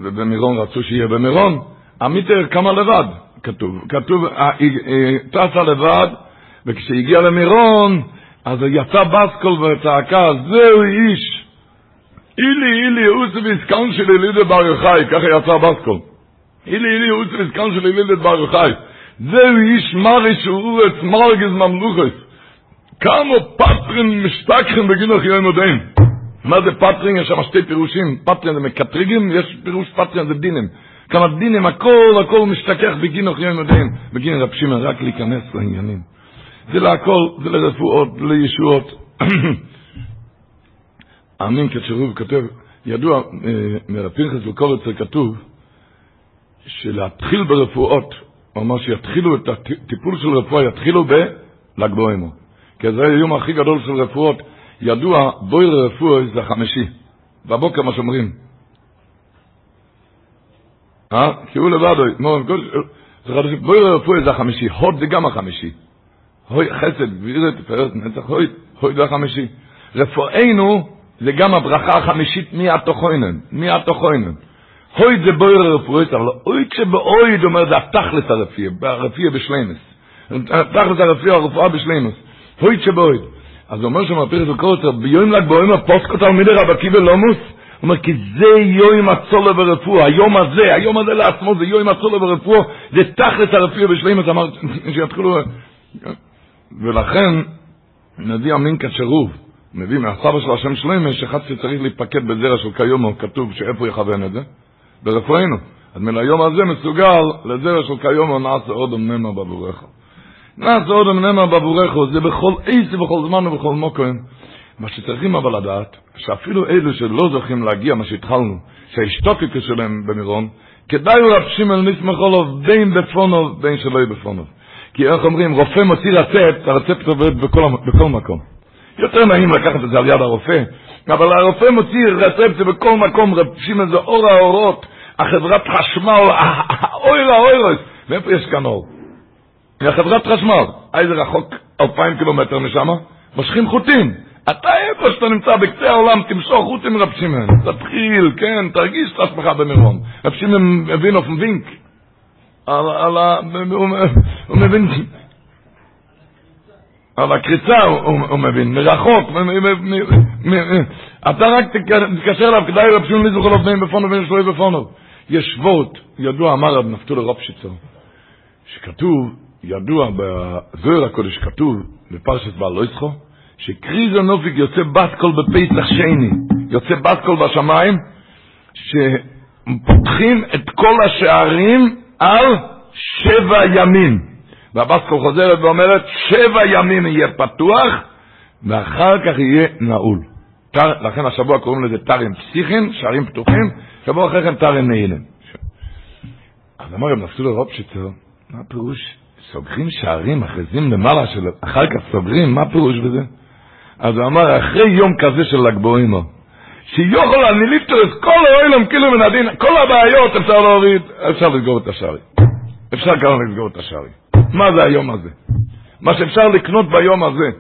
ובמירון רצו שיהיה במירון. המיטר קמה לבד, כתוב. כתוב, היא טסה לבד, וכשהגיע למירון, אז יצא בסקול וצעקה, זהו איש. אילי, אילי, אוסי ויסקן שלי לידי בר יוחאי, ככה יצא בסקול. אילי, אילי, אוסי ויסקן שלי לידי בר יוחאי. זהו איש מרי שאורץ מרגז ממלוכס. כמה פטרין משתכחים בגין אחי יום מה זה פטרין? יש שם שתי פירושים. פטרין זה מקטריגים, יש פירוש פטרין זה דינים. כמה דינים, הכל, הכל משתכח בגין אחי יום בגין רב שמעון, רק להיכנס לעניינים. זה להכל, זה לרפואות, לישועות. אמין כשרוב כותב, ידוע, מרב פנחס וקורצר כתוב, שלהתחיל ברפואות, הוא אמר שיתחילו את הטיפול של רפואה, יתחילו בל"ג בעומר. כי זה היום הכי גדול של רפואות. ידוע, בויר רפואה זה החמישי. בבוקר מה שאומרים. אה? כי הוא לבד, בויר רפואה זה החמישי. הוד זה גם החמישי. הוי חסד, גבירת, תפארת, נצח, הוי, הוי זה החמישי. רפואנו זה גם הברכה החמישית מהתוכוינן, מהתוכוינן. הויד זה בויר הרפואית, אבל אוי כשבאויד אומר זה התכלס הרפואה, הרפואה בשלימס. התכלס הרפואה, הרפואה בשלימס. הויד שבאויד. אז אומר שם הפרס וקורצר, ביום ל"ג בעומר פוסקו תלמידי רב עקיבא לומוס, הוא אומר, כי זה יום הצולה ברפואה, היום הזה, היום הזה לעצמו זה יום הצולה ברפואה, זה תכלס הרפואה בשלימס, אמר, שיתחילו... ולכן, נביא אמינקה שרוב, מביא מהסבא של השם שלמה, שאחד שצריך להתפקד בזרע של קיומו, כתוב שאיפה יכוון את זה? ברפואנו. אז מן היום הזה מסוגל לזרע של כיום נעשה עוד אמנמה בבורך. נעשה עוד אמנמה בבורך, זה בכל עץ ובכל זמן ובכל מוקם. מה שצריכים אבל לדעת, שאפילו אלו שלא זוכים להגיע, מה שהתחלנו, שההשתוקקות שלהם במירון, כדאי רב שמעון נסמכו לו בין בפונו בין שלא יהיה בפונו. כי איך אומרים, רופא מוציא רצפט, הרצפט עובד בכל, בכל מקום. יותר נעים לקחת את זה על יד הרופא, אבל הרופא מוציא רצפט בכל מקום, רב שמעון זה אור האורות, החברת חשמל, אויר האוירס, מאיפה יש כאן אור? מהחברת חשמל, איזה רחוק אלפיים קילומטר משם, מושכים חוטים, אתה איפה שאתה נמצא בקצה העולם, תמשוך חוט עם רב שמעון. תתחיל, כן, תרגיש את עצמך במירון. רב שמעון מבין על ה... הוא מבין... על הקריצה הוא, מבין, מרחוק, אתה רק תתקשר אליו, כדאי רב שמעון לזכור לפניהם בפונו ואין שלוי בפונו. יש וורט, ידוע, אמר רב נפתולי רופשיצר, שכתוב, ידוע בזוהר הקודש, כתוב בפרשת בהעלותך, שכרוזא נפיק יוצא בת קול בפסח שני, יוצא בת קול בשמיים, שפותחים את כל השערים על שבע ימים. והבת קול חוזרת ואומרת, שבע ימים יהיה פתוח, ואחר כך יהיה נעול. תרע, לכן השבוע קוראים לזה תרעין פתיחין, שערים פתוחים, שבוע אחרי כן תרעין נעילין. אז אמר רב נפתולי רופשיצר, מה הפירוש? סוגרים שערים, מכריזים למעלה של... אחר כך סוגרים, מה הפירוש בזה? אז הוא אמר, אחרי יום כזה של ל"ג בעומר, שיוכל אני את כל האוילם כאילו מן הדין, כל הבעיות אפשר להוריד, אפשר לסגור את השערים. אפשר גם לסגור את השערים. מה זה היום הזה? מה שאפשר לקנות ביום הזה.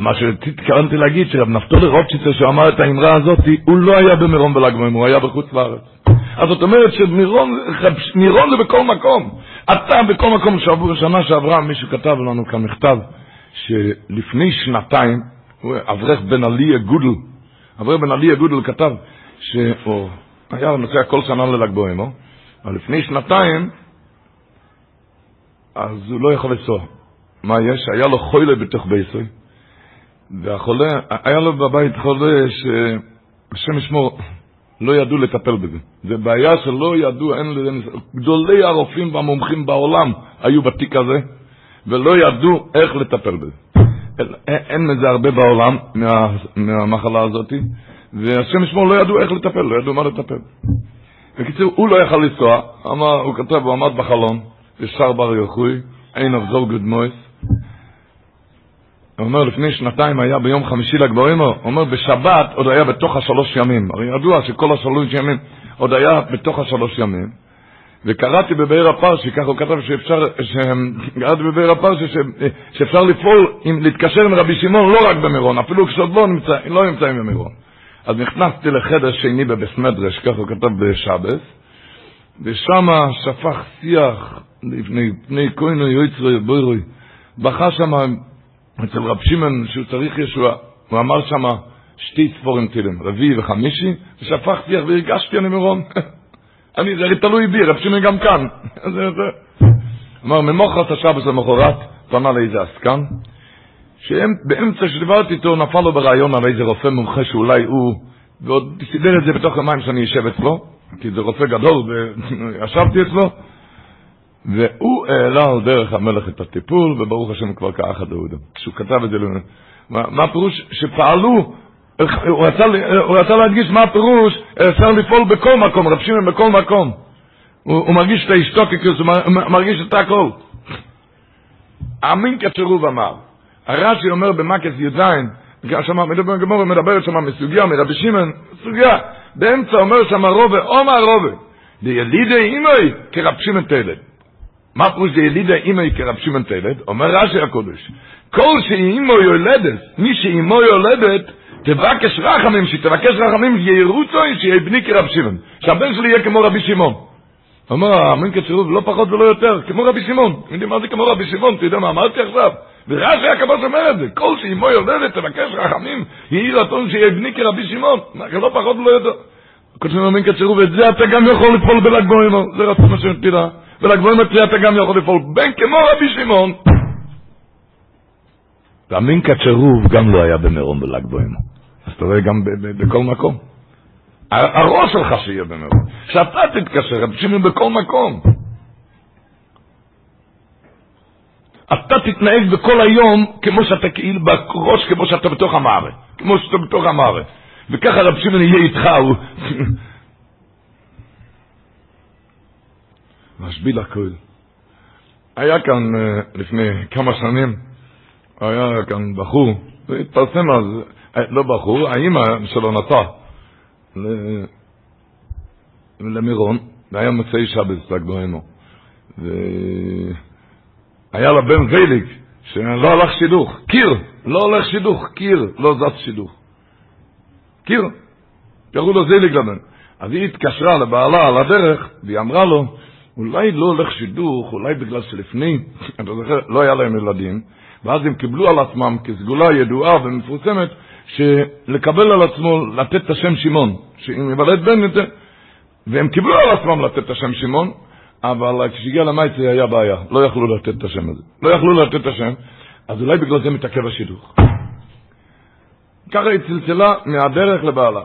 מה שהתכוונתי להגיד, שרב נפתולי רוטשיצר, שהוא אמר את האמרה הזאת, הוא לא היה במירון בל"ג בעומר, הוא היה בחוץ לארץ. אז זאת אומרת שמירון זה בכל מקום. אתה בכל מקום, שנה שעברה מישהו כתב לנו כאן מכתב, שלפני שנתיים, אברך בן עליה גודל, אברך בן עליה גודל כתב, שהוא היה נוסע כל שנה לל"ג בעומר, אבל לפני שנתיים, אז הוא לא יכול לנסוע. מה יש? היה לו חולה בתוך בייסוי, והחולה, היה לו בבית חולה שהשם ישמור, לא ידעו לטפל בזה. זה בעיה שלא ידעו, אין לזה, גדולי הרופאים והמומחים בעולם היו בתיק הזה, ולא ידעו איך לטפל בזה. אין, מזה הרבה בעולם, מה, מהמחלה הזאת, והשם ישמור לא ידעו איך לטפל, לא ידעו מה לטפל. בקיצור, הוא לא יכל לנסוע, הוא כתב, הוא עמד בחלון, ושר בר יחוי, אין אבזור גוד מויס. הוא אומר, לפני שנתיים היה ביום חמישי לגבוהים, הוא אומר, בשבת עוד היה בתוך השלוש ימים. הרי ידוע שכל השלוש ימים עוד היה בתוך השלוש ימים. וקראתי בבאר הפרשי, ככה הוא כתב שאפשר, קראתי בבאר הפרשי שאפשר לפעול, להתקשר עם רבי שמעון לא רק במירון, אפילו כשעוד לא, נמצא, לא נמצאים במירון. אז נכנסתי לחדר שני בבס מדרש, ככה הוא כתב בשבס, ושם שפך שיח לפני פני כהנו יויצרו בוירוי. בכה שם אצל רב שמעון שהוא צריך ישועה. הוא אמר שם שתי צפורים תילם, רביעי וחמישי, ושפך שיח והרגשתי אני מירון. אני, זה הרי תלוי בי, רב שמעון גם כאן. אמר, ממוחרת השבס למחרת, פנה לאיזה עסקן, שבאמצע שדיברתי איתו נפל לו ברעיון על איזה רופא מומחה שאולי הוא, ועוד סידר את זה בתוך המים שאני אשב אצלו, כי זה רופא גדול וישבתי אצלו, והוא העלה על דרך המלך את הטיפול, וברוך השם כבר כאח הדעודה. כשהוא כתב את זה, מה, מה הפירוש? שפעלו הוא רצה, הוא רצה להדגיש מה הפירוש, אפשר לפעול בכל מקום, רב שמעון בכל מקום. הוא, הוא מרגיש את האשתוקקוס, הוא מרגיש את הכל. אמין כצרוב אמר, הרש"י אומר במקס י"ז, שם גמור מדברת שם מסוגיה, מרבי שמעון, סוגיה, באמצע אומר שם רובה, עומר רובה, דילידי אימוי כרב שמעון תלד. מה פירוש דילידי אימוי כרב שמעון תלד? אומר רש"י הקודש, כל שאימו יולדת, מי שאימו יולדת, תבקש רחמים, שתבקש רחמים, ירוצו שיהיה בני כרב שמעון, שהבן שלי יהיה כמו רבי שמעון. אומר, האמין כצירוב, לא פחות ולא יותר, כמו רבי. אתם יודעים מה זה כמו רבי שמעון? אתה יודע מה אמרתי עכשיו? ורש"י הקב"ס אומר את זה, כל שאימו יולדת תבקש רחמים, יהי רצון שיהיה בני כרבי שמעון, לא פחות ולא יותר. כותבים אמין כצירוב, את זה אתה גם יכול לפעול בל"ג בעומר, זה רצון השם תפילה. בל"ג בעומר אתה גם יכול לפעול, בין כמו רבי שמעון. ואמין כצירוב גם לא היה במירון בל"ג בעומר. אז אתה רואה גם בכל מקום. הראש שלך שיהיה במירון. שאתה תתקשר, רב שמעון בכל מקום. אתה תתנהג בכל היום כמו שאתה כאילו בראש, כמו שאתה בתוך המערכת. כמו שאתה בתוך המערכת. וככה רב שמעון יהיה איתך, הוא... משביל הכל. היה כאן לפני כמה שנים, היה כאן בחור, והתפרסם אז, לא בחור, האימא שלו נסע למירון, והיה מוצאי שבס לגבוהנו. והיה לה בן זייליק, שלא הלך שידוך, קיר, לא הולך שידוך, קיר, לא זז שידוך. קיר. קראו לו זיליג לבן. אז היא התקשרה לבעלה על הדרך, והיא אמרה לו, אולי לא הולך שידוך, אולי בגלל שלפני, אתה זוכר, לא היה להם ילדים, ואז הם קיבלו על עצמם כסגולה ידועה ומפורסמת, שלקבל על עצמו לתת את השם שמעון, שאם יוולד בן יותר, והם קיבלו על עצמם לתת את השם שמעון, אבל כשהגיע למייצי היה בעיה, לא יכלו לתת את השם הזה. לא יכלו לתת את השם, אז אולי בגלל זה מתעכב השידוך. ככה היא צלצלה מהדרך לבעלה.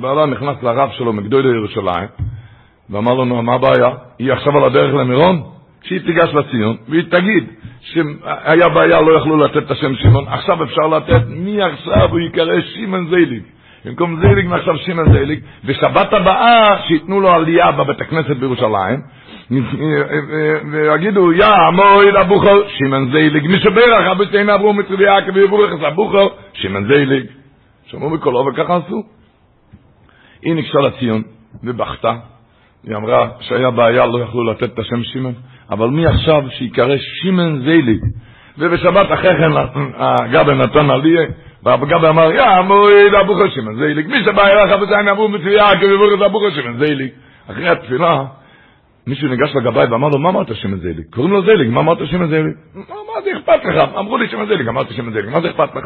בעלה נכנס לרב שלו מגדולי ירושלים, ואמר לנו, מה הבעיה? היא עכשיו על הדרך למירון? שהיא תיגש לציון, והיא תגיד שהיה בעיה, לא יכלו לתת את השם שמעון, עכשיו אפשר לתת, מעכשיו הוא ייקרא שמעון זייליג. במקום זייליג מעכשיו שמעון זייליג, ושבת הבאה שייתנו לו עלייה בבית הכנסת בירושלים, ויגידו, יא מוי לבוכר, שמעון זייליג, מי שברך, אבו שתיין עברו מצבי עקב ויבורך את הבוכר, שמעון זייליג. שמעו בקולו וככה עשו. היא ניגשה לציון ובכתה, היא אמרה שהיה בעיה, לא יכלו לתת את השם שמעון, אבל מעכשיו שיקרא שמעון זייליג. ובשבת אחרי כן הגבר נתן עליה, והגבר אמר, יא מוי לבוכר שמעון זייליג, מי שבא אליך מצבי עקב ויבורך את הבוכר, שמעון זייליג. אחרי התפילה, מישהו ניגש לגבאי ואמר לו, מה אמרת שם זייליג? קוראים לו זייליג, מה אמרת שם זייליג? מה, זה אכפת לך? אמרו לי שם זייליג, אמרתי שם זייליג, מה זה אכפת לך?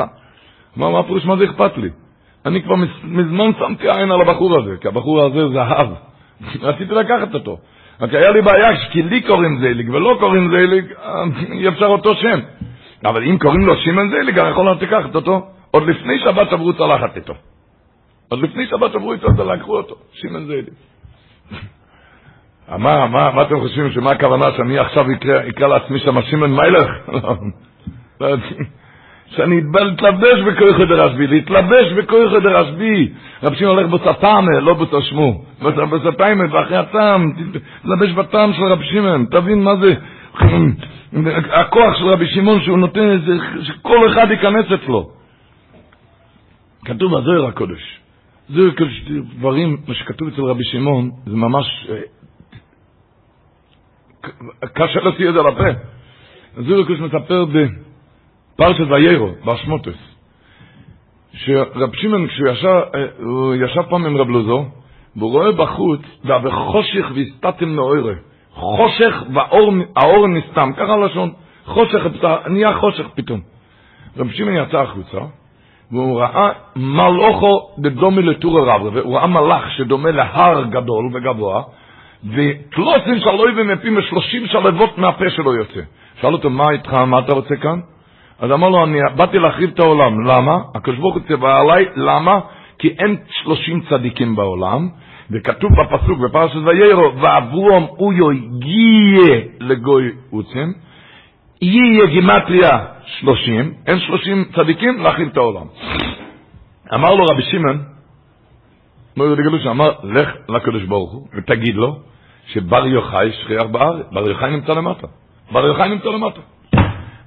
מה, מה פירוש, מה זה אכפת לי? אני כבר מזמן שמתי עין על הבחור הזה, כי הבחור הזה זהב. רציתי לקחת אותו. רק היה לי בעיה, כי לי קוראים זייליג ולא קוראים זייליג, אי אפשר אותו שם. אבל אם קוראים לו שמעון אני יכול לקחת אותו. עוד לפני שבת עברו צלחת איתו. עוד לפני שבת עברו איתו, לקחו אותו, שמעון זייליג. מה, מה, מה אתם חושבים, שמה הכוונה שאני עכשיו אקרא, לעצמי שם שמעון מיילך? שאני אתלבש בכויכו דרשבי, להתלבש בכויכו דרשבי. רב שמעון הולך בסטאמה, לא בסשמו. בסטאמה, ואחרי הטעם, תתלבש בטעם של רב שמעון, תבין מה זה הכוח של רבי שמעון שהוא נותן, שכל אחד ייכנס אצלו. כתוב בזוהר הקודש. זוהר הקודש, דברים, מה שכתוב אצל רבי שמעון, זה ממש קשה להוציא את זה על הפה. זוהר הקודש מספר בפרשת ויירו, באשמוטס, שרב שמעון, כשהוא ישב, הוא ישב פעם עם רב לוזו, והוא רואה בחוץ, וחושך והסתתם מאוירה. חושך והאור נסתם, ככה לשון, חושך, נהיה חושך פתאום. רב שמעון יצא החוצה, והוא ראה מלאכו דדומי לטור הרב, והוא ראה מלאך שדומה להר גדול וגבוה, וקלוסים של אויבים מפים ושלושים שלבות מהפה שלו יוצא. שאל אותו, מה איתך, מה אתה רוצה כאן? אז אמר לו, אני באתי להחריב את העולם. למה? הקדוש ברוך הוא ציווה עליי, למה? כי אין שלושים צדיקים בעולם, וכתוב בפסוק בפרשת ויירו, ואברום אויו יהיה לגוי עוצם, יהיה גימטריה שלושים, אין שלושים צדיקים להחריב את העולם. אמר לו רבי שמעון, מויר דגלוש אמר, לך לקדוש ברוך הוא ותגיד לו שבר יוחאי שכיח בארץ, בר יוחאי נמצא למטה, בר יוחאי נמצא למטה.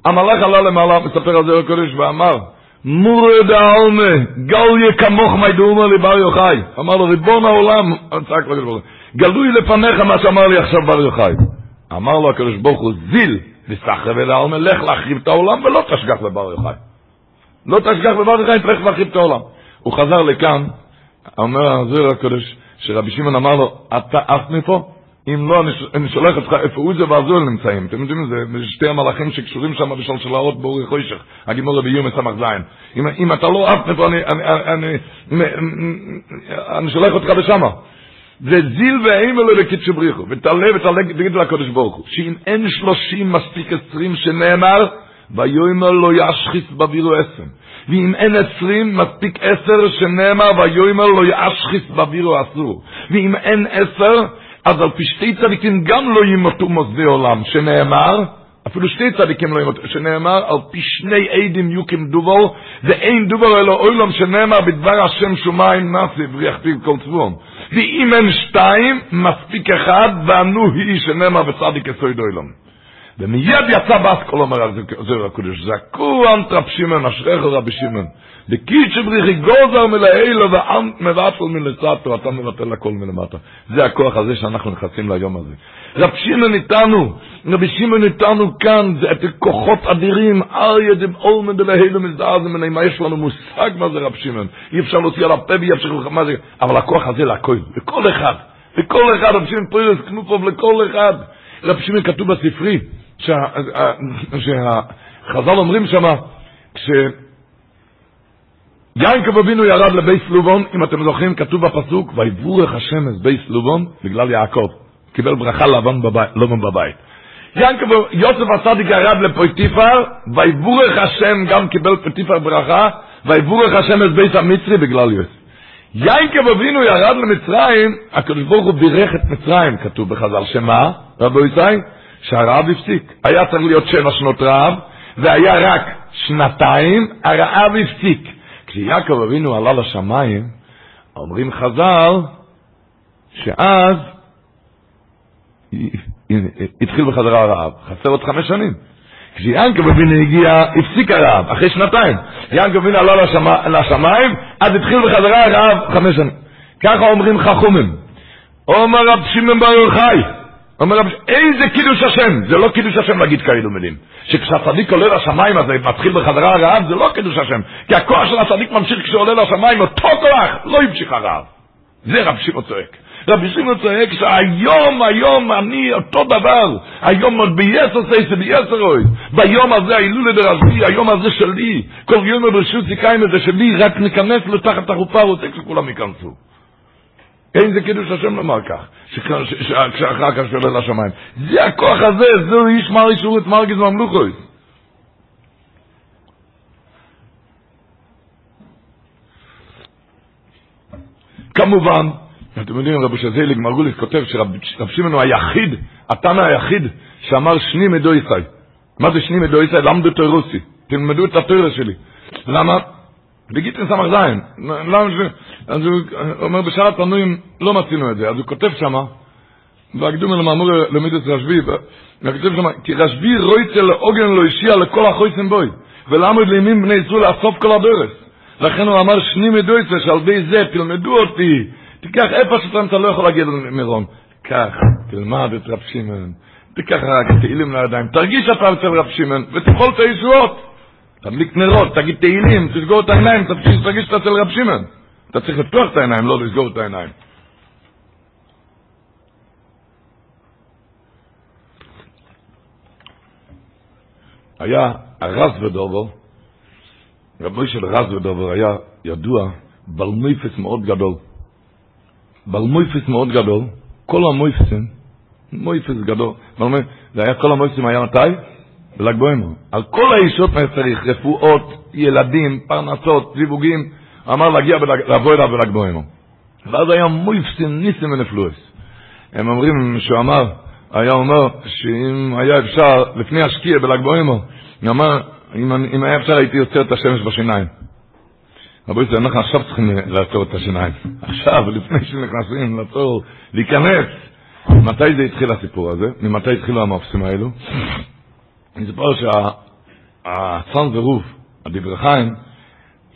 המלאך עלה למעלה, מספר על זה הקדוש ואמר, מורד העלמה, גל יקמוך מי דאומר לבר יוחאי. אמר לו, ריבון העולם, צעק לקדוש גלוי לפניך מה שאמר לי עכשיו בר יוחאי. אמר לו הקדוש ברוך הוא, זיל וסחרב אל לך להחריב את העולם ולא תשגח לבר יוחאי. לא תשגח לבר יוחאי, תלך להחריב את העולם. הוא חזר לכאן, אומר הזוהר הקדוש, שרבי שמעון אמר לו, אתה עף מפה? אם לא, אני שולח אותך איפה עוזה ועזול נמצאים. אתם יודעים, זה שתי המלאכים שקשורים שם בשלשלאות באורי חוישך, הגימור רבי יומס סמ"ך זין. אם, אתה לא עף מפה, אני, אני, אני, אני, שולח אותך לשמה. וזיל ואימא לו לקידשו בריחו, ותעלה ותעלה, תגיד לקדוש ברוך הוא, שאם אין שלושים מספיק עשרים שנאמר, ויאמר לא ישחיס בבירו עשם. ואם אין עשרים, מספיק עשר שנאמר, ויאמר לא ישחיס בבירו אסור. ואם אין עשר, אז על פי שתי צדיקים גם לא ימותו מוסדי עולם, שנאמר, אפילו שתי צדיקים לא ימותו, שנאמר, על פי שני עדים יוקים דובור, ואין דובור אלא אוילום שנאמר בדבר השם שומיים נאסי, ויכתיב כל צבום. ואם אין שתיים, מספיק אחד, וענו היא שנאמר בצדיק יסוד אוילום. ומיד יצא באסכול אומר על זה הקודש, זכו אנטרפ שמעון, אשריך רבי שמעון, דקיצ'ה בריחי גוזר מלאילו ואנט מבטל מלצטו, אתה מבטל הכל מלמטה. זה הכוח הזה שאנחנו נכנסים ליום הזה. רב שמעון איתנו, רבי שמעון איתנו כאן, זה את כוחות אדירים, אריה דבעולמן דלהילו מזדעזם מני, מה יש לנו מושג מה זה רב שמעון? אי אפשר להוציא על הפה ואי אפשר מה זה, אבל הכוח הזה להכל, לכל אחד, לכל אחד, רב שמעון פרירס כנופוב לכל אחד. רב שמעון כתוב בספרי, שהחז"ל אומרים שמה, כש... יעקב אבינו ירד לבית לבן, אם אתם זוכרים, כתוב בפסוק, ויברך השם את בית לבן, בגלל יעקב. קיבל ברכה לבן בבית, לבן בבית. יעקב, יוסף הצדיק ירד לפוטיפר, ויברך השם גם קיבל פוטיפר ברכה, ויברך השם את בית המצרי בגלל יוסף. יעקב אבינו ירד למצרים, הקדוש ברוך הוא בירך את מצרים, כתוב בחז"ל, שמה, רבו ישראל? שהרעב הפסיק. היה צריך להיות שבע שנות רעב, והיה רק שנתיים, הרעב הפסיק. כשיעקב אבינו עלה לשמיים, אומרים חז"ל, שאז התחיל בחזרה הרעב. חסר עוד חמש שנים. כשיעקב אבינו הגיע, הפסיק הרעב, אחרי שנתיים. יעקב אבינו עלה לשמיים, אז התחיל בחזרה הרעב חמש שנים. ככה אומרים חכומים. אומר רב שמעון בר יוחאי, אומר רב, איזה קידוש השם? זה לא קידוש השם להגיד כאלו מילים. שכשהצדיק עולה לשמיים אז מתחיל בחזרה הרעב, זה לא קידוש השם. כי הכוח של הצדיק ממשיך כשהוא עולה לשמיים, אותו כוח, לא המשיך הרעב. זה רב שמעון צועק. רבי שמעון צועק שהיום, היום אני אותו דבר. היום עוד בייסר סייסר בייסר אוי. ביום הזה, ההילולה דרשבי, היום הזה שלי. כל יום ברשות סיכיים הזה שלי, רק ניכנס לתחת החופה, רוצה שכולם ייכנסו. אין זה קידוש השם לומר כך, כשאחר כך שעולה לשמיים. זה הכוח הזה, זהו איש מרי שורות מרגיז ממלוכוי. כמובן, אתם יודעים, רבי שזיליג מרגוליס כותב שרב שמעון הוא היחיד, התנא היחיד, שאמר שני מדו ישי. מה זה שני מדו ישי? למדו תוירוסי. תלמדו את התוירה שלי. למה? בגיטין סמ"ך זין. למה ש... אז הוא אומר, בשאר התנועים לא מצינו את זה. אז הוא כותב שמה, והקדום אל מאמור למידס רשבי, וכותב שמה, כי רשבי רויצה לעוגן לא השיע לכל החויסם בוי, ולעמוד לימים בני ישראל לאסוף כל הדורס. לכן הוא אמר, שני מדויצה, שעל די זה תלמדו אותי, תיקח איפה שאתה אתה לא יכול להגיד מירון. קח, תלמד את רב שמעון, תיקח רק תהילים לידיים, תרגיש שאתה אצל רב שמעון, ותפעול את הישועות. תדליק נרות, תגיד תהילים, תסגור את העיניים, תרגיש שאתה אצל רב שמעון. אתה צריך לפתוח את העיניים, לא לסגור את העיניים. היה הרז ודובו, רבי של רז ודובו היה ידוע בעל מויפס מאוד גדול. בעל מויפס מאוד גדול, כל המויפסים, מויפס גדול, זה היה כל המויפסים היה מתי? בל"ג בוימר. על כל האישות צריך, רפואות, ילדים, פרנסות, זיווגים, אמר להגיע לבוא אליו בל"ג בוימר. ואז היה מויפסים ניסים ונפלואס. הם אומרים שהוא אמר, היה אומר שאם היה אפשר, לפני השקיע בל"ג בוימר, הוא אמר, אם, אם היה אפשר הייתי יוצר את השמש בשיניים. רבי ישראל, אנחנו עכשיו צריכים לעצור את השיניים. עכשיו, לפני שנכנסים לעצור, להיכנס. מתי זה התחיל הסיפור הזה? ממתי התחילו המאפסים האלו? אני זוכר שהצאן ורוב, הדברי חיים,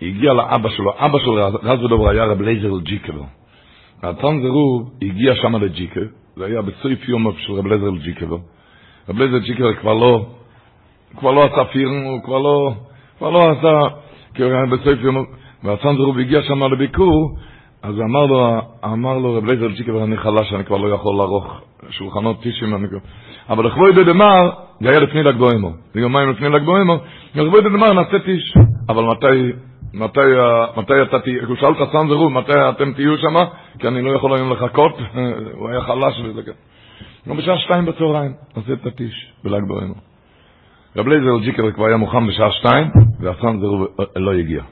הגיע לאבא שלו, אבא שלו, רז ודובר, היה רב לייזר ג'יקלו. הצאן ורוב הגיע שם לג'יקל, זה היה בסוף יום של רב לייזר ג'יקלו. רב לייזר ג'יקלו כבר לא, כבר לא עשה פירם, הוא כבר לא, כבר לא עשה, היה בסוף יום, והצאן ורוב הגיע שם לביקור, אז אמר לו, אמר לו רב לייזר ג'יקלו, אני חלש, אני כבר לא יכול לערוך שולחנות טישים. אבל לכבוד דמר, זה היה לפני ל"ג בעומר. זה יומיים לפני ל"ג בעומר, לכבוד דמר נעשה טיש. אבל מתי, מתי, מתי אתה תהיה, הוא שאל את הסן זרוב, מתי אתם תהיו שם? כי אני לא יכול היום לחכות, הוא היה חלש וזה כזה. גם בשעה שתיים בצהריים, נעשה את הטיש בל"ג בעומר. רב לייזר ג'יקר כבר היה מוכן בשעה שתיים, והסן זרוב לא הגיע.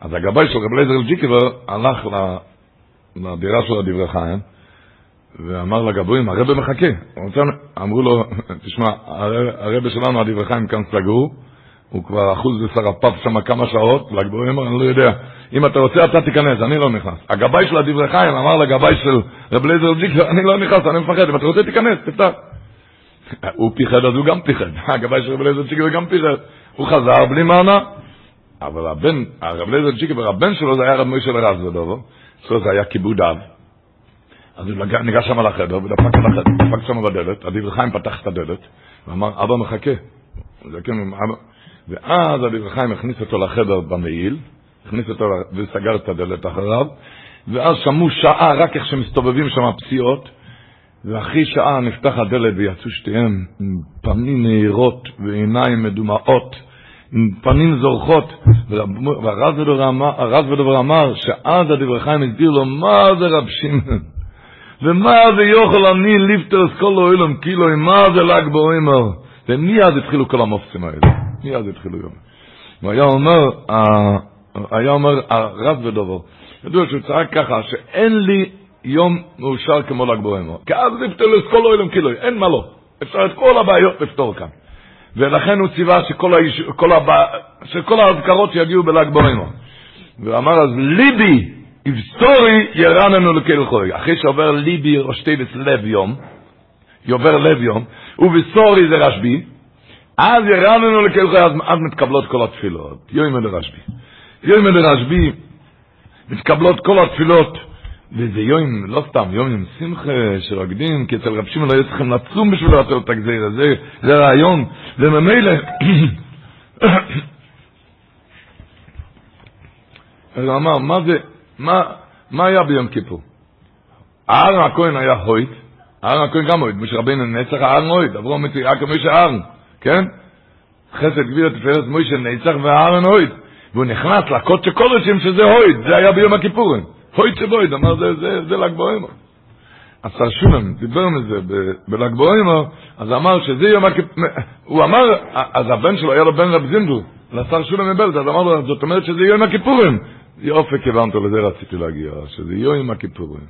אז הגבאי של רב לייזר ג'יקר הלך לדירה של הדברי חיים, ואמר לגבוהים, הרבה מחכה. אמרו לו, תשמע, הרבה שלנו, הדברי חיים כאן סגור, הוא כבר אחוז בסרפף שם כמה שעות, לגבוהים, אני לא יודע. אם אתה רוצה, אתה תיכנס, אני לא נכנס. הגבאי של הדברי חיים אמר לגבאי של רב לייזר ג'יקר, אני לא נכנס, אני מפחד, אם אתה רוצה, תיכנס, תפתח. הוא פיחד, אז הוא גם פיחד. הגבאי של רב אליעזר צ'יקי גם פיחד. הוא חזר בלי מענה. אבל הבן, הרב אליעזר צ'יקי והבן שלו זה היה רב מוישה לרז ודובו. אצלו זה היה כיבוד אב. אז הוא ניגש שם לחדר ודפק על החדר, דפק שם בדלת, אביב חיים פתח את הדלת ואמר, אבא מחכה. זה אבא. ואז אביב חיים הכניס אותו לחדר במעיל, הכניס אותו וסגר את הדלת אחריו, ואז שמעו שעה רק איך שמסתובבים שם פציעות, ואחרי שעה נפתח הדלת ויצאו שתיהם עם פנים נהירות ועיניים מדומעות, עם פנים זורחות, והרז ודבר אמר שאז הדבר חיים הסביר לו מה זה רב שמעון, ומה זה יוכל אני ליפטרס כל אוילום קילו, מה זה ל"ג בעומר, ומיד התחילו כל המופצים האלה, מיד התחילו יום. והיה אומר, היה אומר הרב ודבר, ידוע שהוא צעק ככה, שאין לי יום מאושר כמו ל"ג בעומר. כי אז את כל אוילם קילוי, אין מה לא. אפשר את כל הבעיות לפתור כאן. ולכן הוא ציווה שכל, היש... כל הבע... שכל האזכרות שיגיעו בל"ג בעומר. ואמר אז, ליבי, היסטורי, ירננו לכל חוי. אחרי שעובר ליבי רשתיבס לב יום, יעובר לב יום, ובסורי זה רשב"י, אז ירננו לכל חוי, אז, אז מתקבלות כל התפילות. יום לרשב"י. יום לרשב"י, מתקבלות כל התפילות. וזה יום, לא סתם, יום עם שמחה שרוקדים, כי אצל רב שמעון לא היו צריכים לצום בשביל לעשות את הגזיר הזה, זה רעיון, וממילא, אז הוא אמר, מה זה, מה, מה היה ביום כיפור? אהרן הכהן היה הויט, אהרן הכהן גם הויט, משה רבינו נצח אהרן הויט, עברו מצויה כמו שאהרן, כן? חסד גביר תפארת מוישה נצח ואהרן הויט, והוא נכנס לקודש קודשים שזה הויט, זה היה ביום הכיפורים. הוי צבויד, אמר זה, זה, זה ל"ג בעומר. השר שולם דיבר מזה בל"ג בעומר, אז אמר שזה יום הכיפורים, הוא אמר, אז הבן שלו היה לו בן רב זינדו, לשר שולם מבלד, אז אמר לו, זאת אומרת שזה יום הכיפורים. יופי, כיוונת, לזה רציתי להגיע, שזה יום הכיפורים.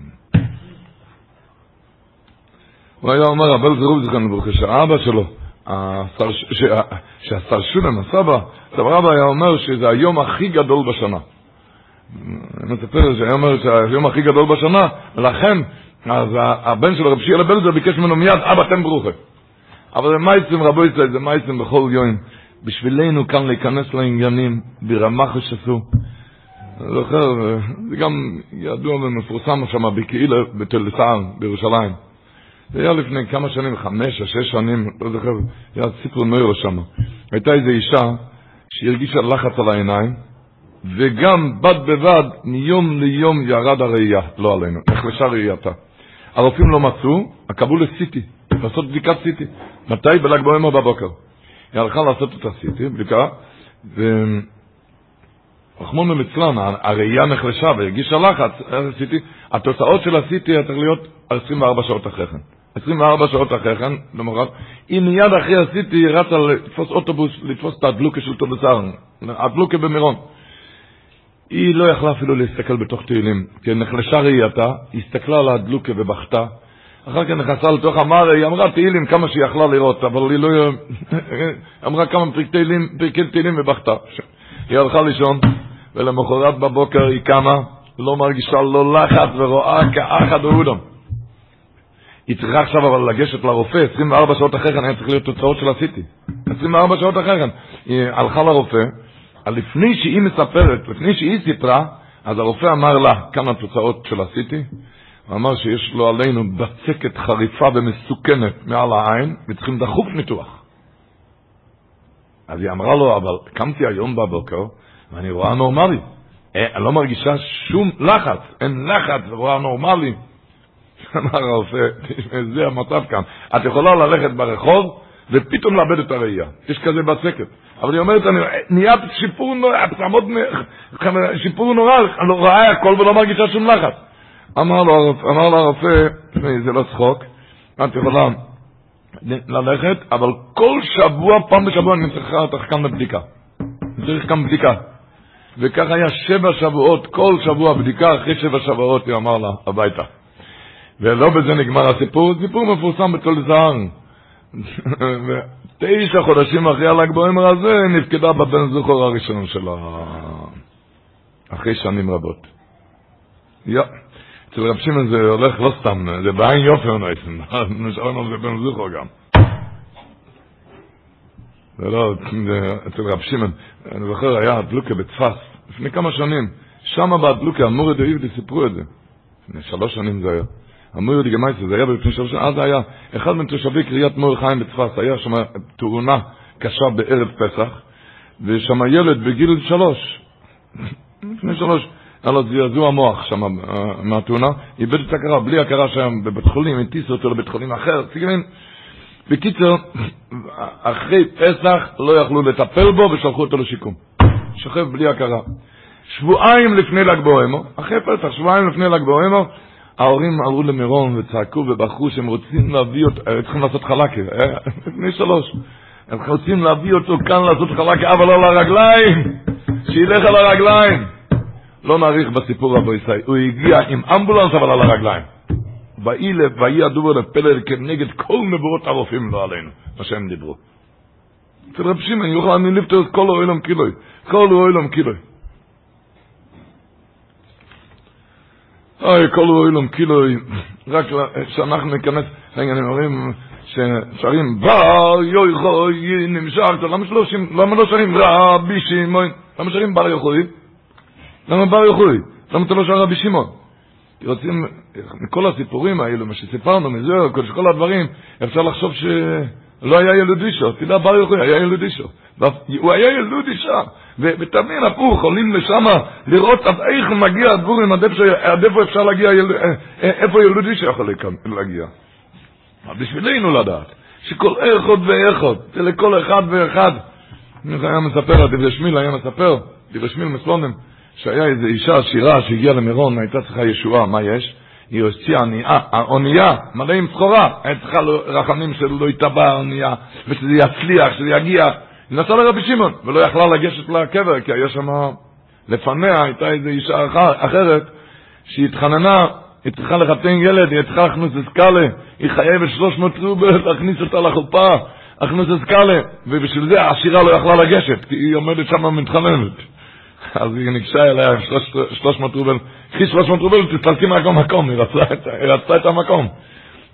הוא היה אומר, אבל זרוב זכרנו ברוך שהאבא שלו, שהשר שולם, הסבא, סבא רבא היה אומר שזה היום הכי גדול בשנה. אני מספר שהיה אומר שהיום הכי גדול בשנה, ולכן, אז הבן של רב שיעלה בלזר ביקש ממנו מיד, אבא תן ברוכה. אבל זה מייסים רבו ישראל, זה מייסים בכל יום. בשבילנו כאן להיכנס לעניינים ברמה חשסו. אני זוכר, זה גם ידוע ומפורסם שם בקהילה בתל בירושלים. זה היה לפני כמה שנים, חמש או שש שנים, לא זוכר, היה סיפור נוירו שם. הייתה איזו אישה שהרגישה לחץ על העיניים, וגם בד בבד, מיום ליום ירד הראייה, לא עלינו, נחלשה ראייתה. הרופאים לא מצאו, קבעו לסיטי, לעשות בדיקת סיטי. מתי? בל"ג בעומר בבוקר. היא הלכה לעשות את הסיטי, בדיקה, ורחמונו ליצלן, הראייה נחלשה והרגישה לחץ, הסיטי, התוצאות של היה צריך להיות 24 שעות אחרי כן. 24 שעות אחרי כן, למחרת, היא מיד אחרי היא רצה לתפוס אוטובוס, לתפוס את הדלוקה של טובסר, הדלוקה במירון. היא לא יכלה אפילו להסתכל בתוך תהילים, כי נחלשה ראייתה, היא הסתכלה על הדלוקה ובכתה, אחר כך נכנסה לתוך המר, היא אמרה תהילים כמה שהיא יכלה לראות, אבל היא לא... אמרה כמה פרקי תהילים ובכתה. היא הלכה לישון, ולמחרת בבוקר היא קמה, לא מרגישה לא לחץ ורואה כאחד ואודם. היא צריכה עכשיו אבל לגשת לרופא, 24 שעות אחרי כן היה צריך להיות תוצאות של הסיטי. 24 שעות אחרי כן. היא הלכה לרופא, לפני שהיא מספרת, לפני שהיא סיפרה, אז הרופא אמר לה כמה תוצאות של עשיתי, הוא אמר שיש לו עלינו בצקת חריפה ומסוכנת מעל העין, וצריכים דחוף ניתוח. אז היא אמרה לו, אבל קמתי היום בבוקר, ואני רואה נורמלי. אה, אני לא מרגישה שום לחץ, אין לחץ, רואה נורמלי. אמר הרופא, זה המצב כאן. את יכולה ללכת ברחוב, ופתאום לאבד את הראייה. יש כזה בצקת. אבל היא אומרת, נהיה שיפור נורא, תעמוד, שיפור נורא, אני לא רואה הכל ולא מרגישה שום לחץ. אמר לו, אמר לו הרופא, זה לא צחוק, את יכולה ללכת, אבל כל שבוע, פעם בשבוע אני צריכה אותך כאן לבדיקה. אני צריך כאן בדיקה. וכך היה שבע שבועות, כל שבוע בדיקה, אחרי שבע שבועות היא אמר לה, הביתה. ולא בזה נגמר הסיפור, סיפור מפורסם בתול זהר. תשע חודשים אחרי הל"ג בעומר הזה, נפקדה בבן זוכר הראשון שלה, אחרי שנים רבות. יא, אצל רב שמעון זה הולך לא סתם, זה בעין יופי נשארנו על זה בן זוכר גם. זה לא, אצל רב שמעון. אני זוכר, היה הדלוקה בצפת, לפני כמה שנים. שם בהדלוקה, המורי דאיבדי סיפרו את זה. לפני שלוש שנים זה היה. המורי דגמייסר, זה היה לפני שלוש שנים, אז היה אחד מתושבי קריית חיים בצפת, היה שם תאונה קשה בערב פסח, ושם ילד בגיל שלוש, לפני שלוש, היה לו זעזוע מוח שם מהתאונה, איבד את ההכרה, בלי הכרה שם בבית חולים, הטיסו אותו לבית חולים אחר, תגמין. בקיצר, אחרי פסח לא יכלו לטפל בו ושלחו אותו לשיקום. שוכב בלי הכרה. שבועיים לפני ל"ג בעומר, אחרי פסח, שבועיים לפני ל"ג בעומר, ההורים עלו למירון וצעקו ובחרו שהם רוצים להביא אותו, הם צריכים לעשות חלקה, לפני שלוש. הם רוצים להביא אותו כאן לעשות חלקה, אבל על הרגליים, שילך על הרגליים. לא נאריך בסיפור רבו ישראל, הוא הגיע עם אמבולנס אבל על הרגליים. ויהי ויהי הדובר לפלא כנגד כל נבואות הרופאים לא עלינו, מה שהם דיברו. אצל רב שמעון יוכל אני לפתור את כל האוילם קילוי, כל האוילם קילוי. אוי, כל האוילם קילוי, רק שאנחנו ניכנס, רגע, אני אומרים, ששרים בר יוי חוי נמשך, למה לא שרים רבי שמעון? למה שרים בר יחוי? למה בר יחוי? למה אתה לא שר רבי שמעון? רוצים, מכל הסיפורים האלו, מה שסיפרנו, מזה, כל הדברים, אפשר לחשוב שלא היה ילד אישו, תדע בר יוחאי, היה ילד אישו. הוא היה ילד אישה, ותבין, הפוך, עולים לשם לראות עד איך מגיע הדבורים, עד איפה אפשר להגיע, איפה ילד אישו יכול להגיע. בשבילנו לדעת, שכל איכות ואיכות, זה לכל אחד ואחד. היה מספר, דברי שמיל היה מספר, דברי שמיל מסלונם, שהיה איזו אישה עשירה שהגיעה למירון, הייתה צריכה ישועה, מה יש? היא הוציאה אונייה, מלא עם סחורה, הייתה צריכה רחמים שלא יטבע האונייה, ושזה יצליח, שזה יגיע. היא נסעה לרבי שמעון, ולא יכלה לגשת לקבר, כי היה שם, לפניה הייתה איזו אישה אחרת, שהיא התחננה, היא צריכה לחתן ילד, היא צריכה להכניס אסקאלה, היא חייבת 300 רובל להכניס אותה לחופה, להכניס אסקאלה, ובשביל זה העשירה לא יכלה לגשת, כי היא עומדת שם ומתחננת. אז היא ניגשה אליה 300 רובל, קחי 300 רובל, תסתלקי מהכל מקום, היא רצתה את המקום.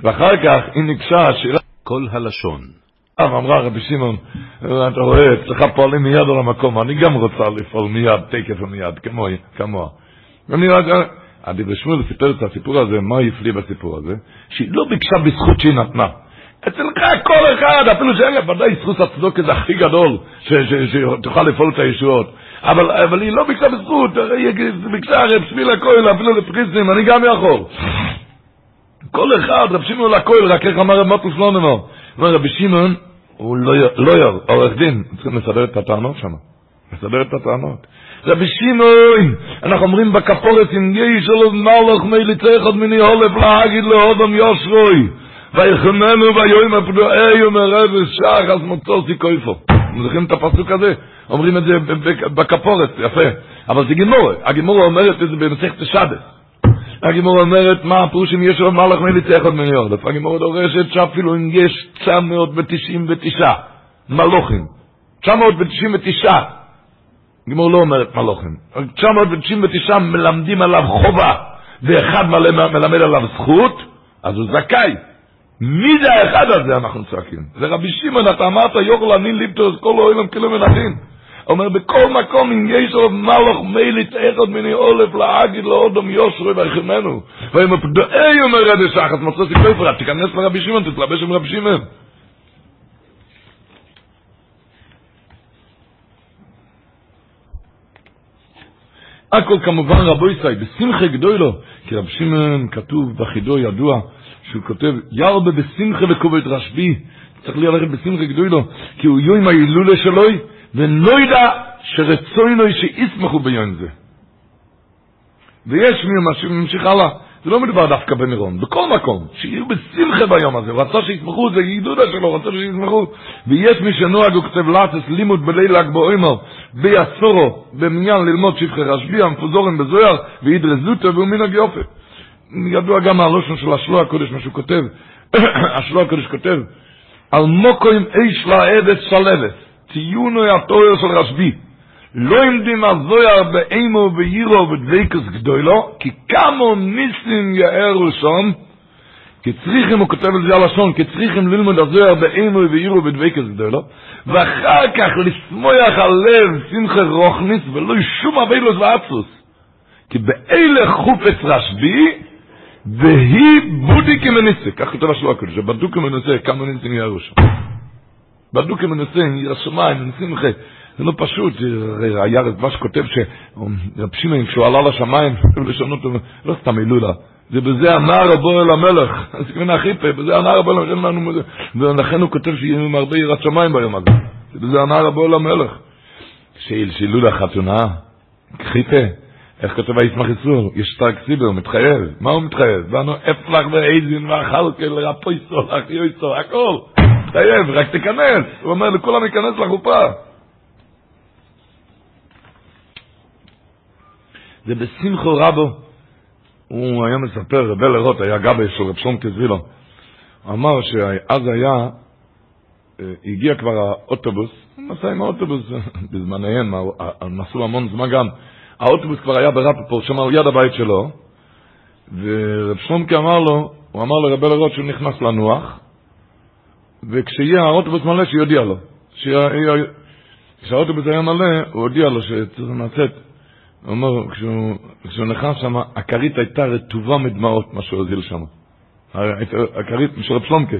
ואחר כך היא ניגשה, השירה... כל הלשון. אמרה רבי שמעון, אתה רואה, אצלך פועלים מיד על המקום, אני גם רוצה לפעול מיד, תקף ומיד, כמוה. ואני רק... הדברי שמואל סיפר את הסיפור הזה, מה הפליא בסיפור הזה? שהיא לא ביקשה בזכות שהיא נתנה. אצלך כל אחד, אפילו שאין לה ודאי זכות הצדוקת הכי גדול, שתוכל לפעול את הישועות. אבל, אבל היא לא ביקשה בזכות, היא ביקשה רב שמיל הכהן, אפילו לפריסים, אני גם יכול. כל אחד, רב שמעון לכהן, רק איך אמר רב מוטוס לא נאמר. אומר רבי שמעון, הוא לא לויר, עורך דין, צריכים לסדר את הטענות שם. לסדר את הטענות. רבי שמעון, אנחנו אומרים בכפורת, אם יש לו מלוך מיליצי אחד מיני הולף להגיד לאודם יושרוי. ויחמנו ויום הפדואי ומרב שח אז מוצוסי קויפו. זוכרים את הפסוק הזה? אומרים את זה בכפורת, יפה. אבל זה גימור, הגימור אומרת את זה במסכת שבת. הגימור אומרת מה הפירוש אם יש עוד מלאך מליצי אחד מיני עורף. הגימור דורשת שאפילו אם יש 999 מלוכים, 999, הגימור לא אומרת מלוכים, 999 מלמדים עליו חובה, ואחד מלמד עליו זכות, אז הוא זכאי. מי זה האחד הזה אנחנו צועקים? זה רבי שמעון, אתה אמרת יוכל אני ליבטוס כל אוהלם כאילו מנחים. אומר בכל מקום אם יש עוד מלוך מילית אחד מני עולף להגיד לאודום יושרו ויחמנו. ואם הפדאי אומר רבי שחת מצא סיפור פרט, תיכנס לרבי שמעון, תתלבש עם רבי שמעון. הכל כמובן רבו ישראל, בשמחה גדולו, כי רבי שמעון כתוב בחידו ידוע, שהוא כותב, ירבה בשמחה וכובד רשב"י, צריך ללכת בשמחה גדולו, כי הוא יום ההילולה שלוי, ונוידע שרצוינוי שישמחו ביום זה. ויש מי שממשיך הלאה, זה לא מדובר דווקא במירון, בכל מקום, שיהיו בשמחה ביום הזה, הוא רצה שישמחו, זה ידודה שלו, רצה שישמחו, ויש מי שנוהג וכותב לאטס לימוד בליל ל"ג בעומר, ביסורו, במניין ללמוד שבחי רשב"י, המפוזורים בזויר, וידרזותו והוא מנהג יופי. ידוע גם הלושן של השלוע הקודש, מה שהוא כותב, השלוע הקודש כותב, על מוקוים איש לעבד שלבת, ציונו התואר של רשב"י, לא עמדים הזויר באימו ויירו ודבקוס גדולו, כי כמו ניסים יאר לשום, כי צריכים, הוא כותב על זה הלשון, כי צריכים ללמוד הזוהר באימוי ואירו בדבקס גדולו, ואחר כך לשמוח הלב, שמחה רוחניס, ולא שום אבילוס ואצוס. כי באלה חופץ רשב"י, והיא בודי כמנסה, כך כותב השלוע הקודש, שבדוק כמנסה, כמה ניסים יערו שם. בדוק כמנסה, ירא שמיים, ניסים אחרי. זה לא פשוט, היה רדבש כותב שרב שמעון, כשהוא עלה לשמיים, לשנות, לא סתם הילולה, זה בזה הנער הבוא אל המלך, אז כמובן החיפה, בזה הנער הבוא אל המלך, ולכן הוא כותב שיהיה עם הרבה יראת שמיים ביום הזה, זה בזה הנער הבוא אל המלך. שהילשילו לחתונה, חיפה, איך כותב הישמח איסור? יש שטרק סיבר, מתחייב. מה הוא מתחייב? ואנו אפלח ואיזין ואכלכל רפויסו, אחיוסו, הכל. מתחייב, רק תיכנס. הוא אומר לכולם להיכנס לחופה. זה בשמחו רבו. הוא היה מספר, רבי לרוט היה גבי של רב שלום כזבילו. הוא אמר שאז היה, הגיע כבר האוטובוס, הוא נסע עם האוטובוס בזמניהם, נסעו המון זמן גם. האוטובוס כבר היה ברפפורט, שם על יד הבית שלו, ורב שלומקי אמר לו, הוא אמר לרבי לרוט שהוא נכנס לנוח, וכשיהיה האוטובוס מלא שיודיע לו. כשהאוטובוס היה מלא, הוא הודיע לו שצריך לצאת. הוא אומר, כשהוא, כשהוא נכנס שם, הכרית הייתה רטובה מדמעות, מה שהוא הוזיל שם. הכרית של רב שלומקה.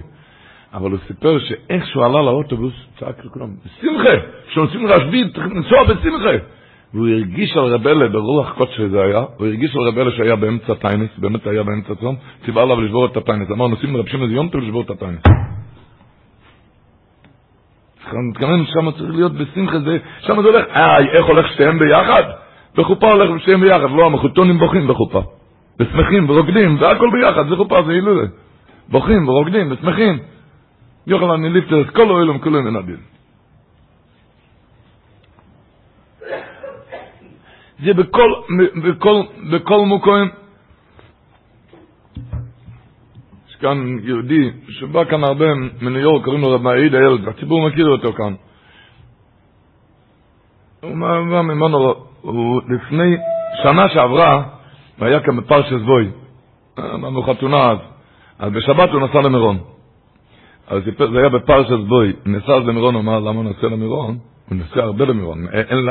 אבל הוא סיפר שאיך שהוא עלה לאוטובוס, צעק לכולם, בשמחה, כשנוסעים רשב"י, צריך לנסוע בשמחה. והוא הרגיש על רבלה, ברוח קודש שזה היה, הוא הרגיש על רבלה שהיה באמצע טיינס, באמת היה באמצע צום, ציווה עליו לשבור את הטיינס. אמר, נוסעים לרבשים איזה יום טוב לשבור את הטיינס. מתכוון, שם צריך להיות בשמחה, שם זה הולך, אה, איך הולך שתיהם ביחד? בחופה הולך שתיהם ביחד, לא, המחותונים בוכים בחופה. ושמחים ורוקדים, זה הכל ביחד, זה חופה, זה הילולה. בוכים ורוקדים ושמחים. יוכל אני ליפטר את כל האוילום כולם מן הדין. זה בכל, בכל, בכל מוקוים. יש כאן יהודי שבא כאן הרבה מניו יורק, קוראים לו רב מעיד הילד, הציבור מכיר אותו כאן. הוא בא ממנו, הוא לפני שנה שעברה, הוא היה כאן בפרשס בוי, אמרנו חתונה אז, אז בשבת הוא נסע למירון. אז זה היה בפרשס בוי, נסע אז למירון, הוא אמר למה הוא נסע למירון? הוא נוסע הרבה למירון, אין,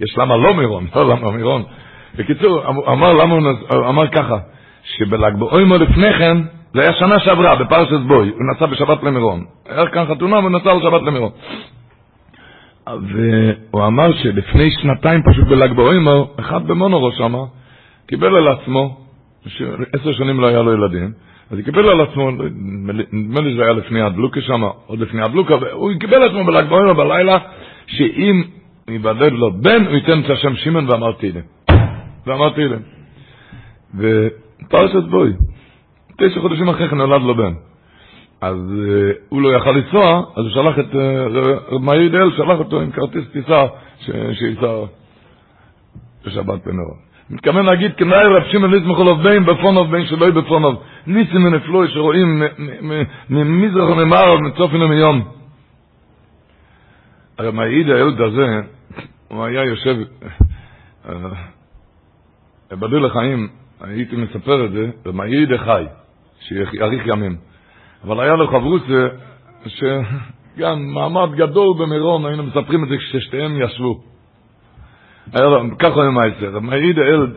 יש למה לא מירון, לא למה מירון. בקיצור, אמר, למה הוא, הוא אמר ככה, שבל"ג בעומר לפני כן, זה היה שנה שעברה, בפרשת בוי, הוא נסע בשבת למירון. היה כאן חתונה והוא נסע לשבת למירון. והוא אמר שלפני שנתיים פשוט בל"ג בעומר, אחד במונורו שמה, קיבל על עצמו, עשר שנים לא היה לו ילדים, אז הוא קיבל על עצמו, נדמה לי שזה היה לפני הדלוקה שם, עוד לפני הדלוקה, והוא קיבל על עצמו בל"ג בעומר בלילה, שאם ייבדד לו בן, הוא ייתן את השם שמעון ואמרתי להם. ואמרתי להם. ופרשת בוי, תשע חודשים אחרי כן נולד לו בן. אז uh, הוא לא יכל לנסוע, אז הוא שלח את, uh, מאיר ידאל שלח אותו עם כרטיס טיסה שייסע בשבת במירון. מתכוון להגיד, כנאי רב שמעון ליצמח עליו בין בפונוב בין שלא יהיה בפונוב. ניסים ונפלוי שרואים ממזרח וממערב, מצופן ומיום. הרי מעיד הילד הזה, הוא היה יושב, בדו לחיים, הייתי מספר את זה, ומעיד חי, שיאריך ימים. אבל היה לו חברות שגם מעמד גדול במירון, היינו מספרים את זה כששתיהם ישבו. היה לו, ככה הוא מעשר, מעיד הילד,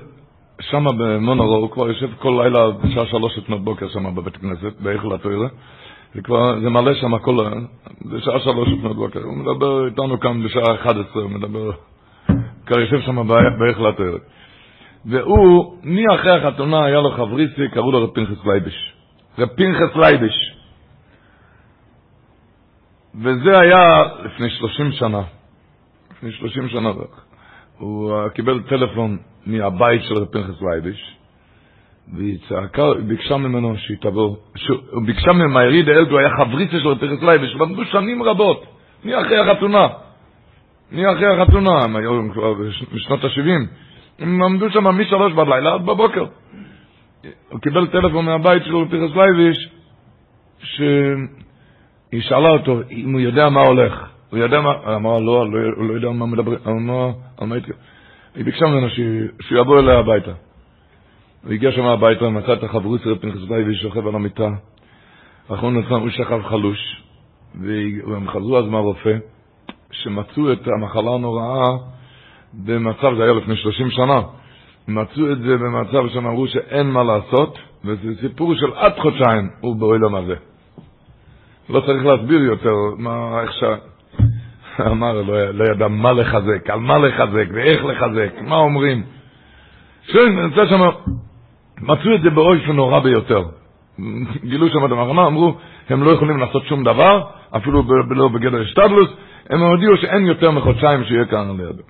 שם במונורו, הוא כבר יושב כל לילה בשעה שלוש לפנות בוקר שם בבית כנסת, בהיכל התוירה. זה זה מלא שם הכל, בשעה שלוש לפנות בוקר. הוא מדבר איתנו כאן בשעה 11, הוא מדבר, כבר יושב שם בהחלט ערב. והוא, מי אחרי החתונה היה לו חברותא, קראו לו רב פנחס לייבש. רב פנחס לייבש. וזה היה לפני שלושים שנה. לפני שלושים שנה בערך. הוא קיבל טלפון מהבית של רב פנחס לייבש. והיא צעקה, ביקשה ממנו שהיא תבוא, הוא ביקשה ממנו, היריד האלד, הוא היה חברותא של פנחס לייבש, ועמדו שנים רבות, מי אחרי החתונה, מי אחרי החתונה, הם היו כבר בשנות ה-70, הם עמדו שם משלוש בלילה עד בבוקר. הוא קיבל טלפון מהבית של פרס לייבש, שהיא שאלה אותו אם הוא יודע מה הולך. הוא יודע מה, הוא אמר לא, הוא לא יודע על מה מדברים, על מה, על מה היא ביקשה ממנו שיבוא אליה הביתה. הוא הגיע שם הביתה, מצא את החברות של פנחס לוי שוכב על המיטה. אחרון הזמן הוא שכב חלוש, והם חזרו אז מהרופא, שמצאו את המחלה הנוראה במצב, זה היה לפני 30 שנה, מצאו את זה במצב שהם אמרו שאין מה לעשות, וזה סיפור של עד חודשיים הוא בעולם הזה. לא צריך להסביר יותר מה, איך ש... אמר, לא, לא ידע מה לחזק, על מה לחזק ואיך לחזק, מה אומרים. כן, נמצא שם, מצאו את זה באופן נורא ביותר. גילו שם את המחנה, אמרו, הם לא יכולים לעשות שום דבר, אפילו לא בגדר השתדלות, הם הודיעו שאין יותר מחודשיים שיהיה כאן על ידו.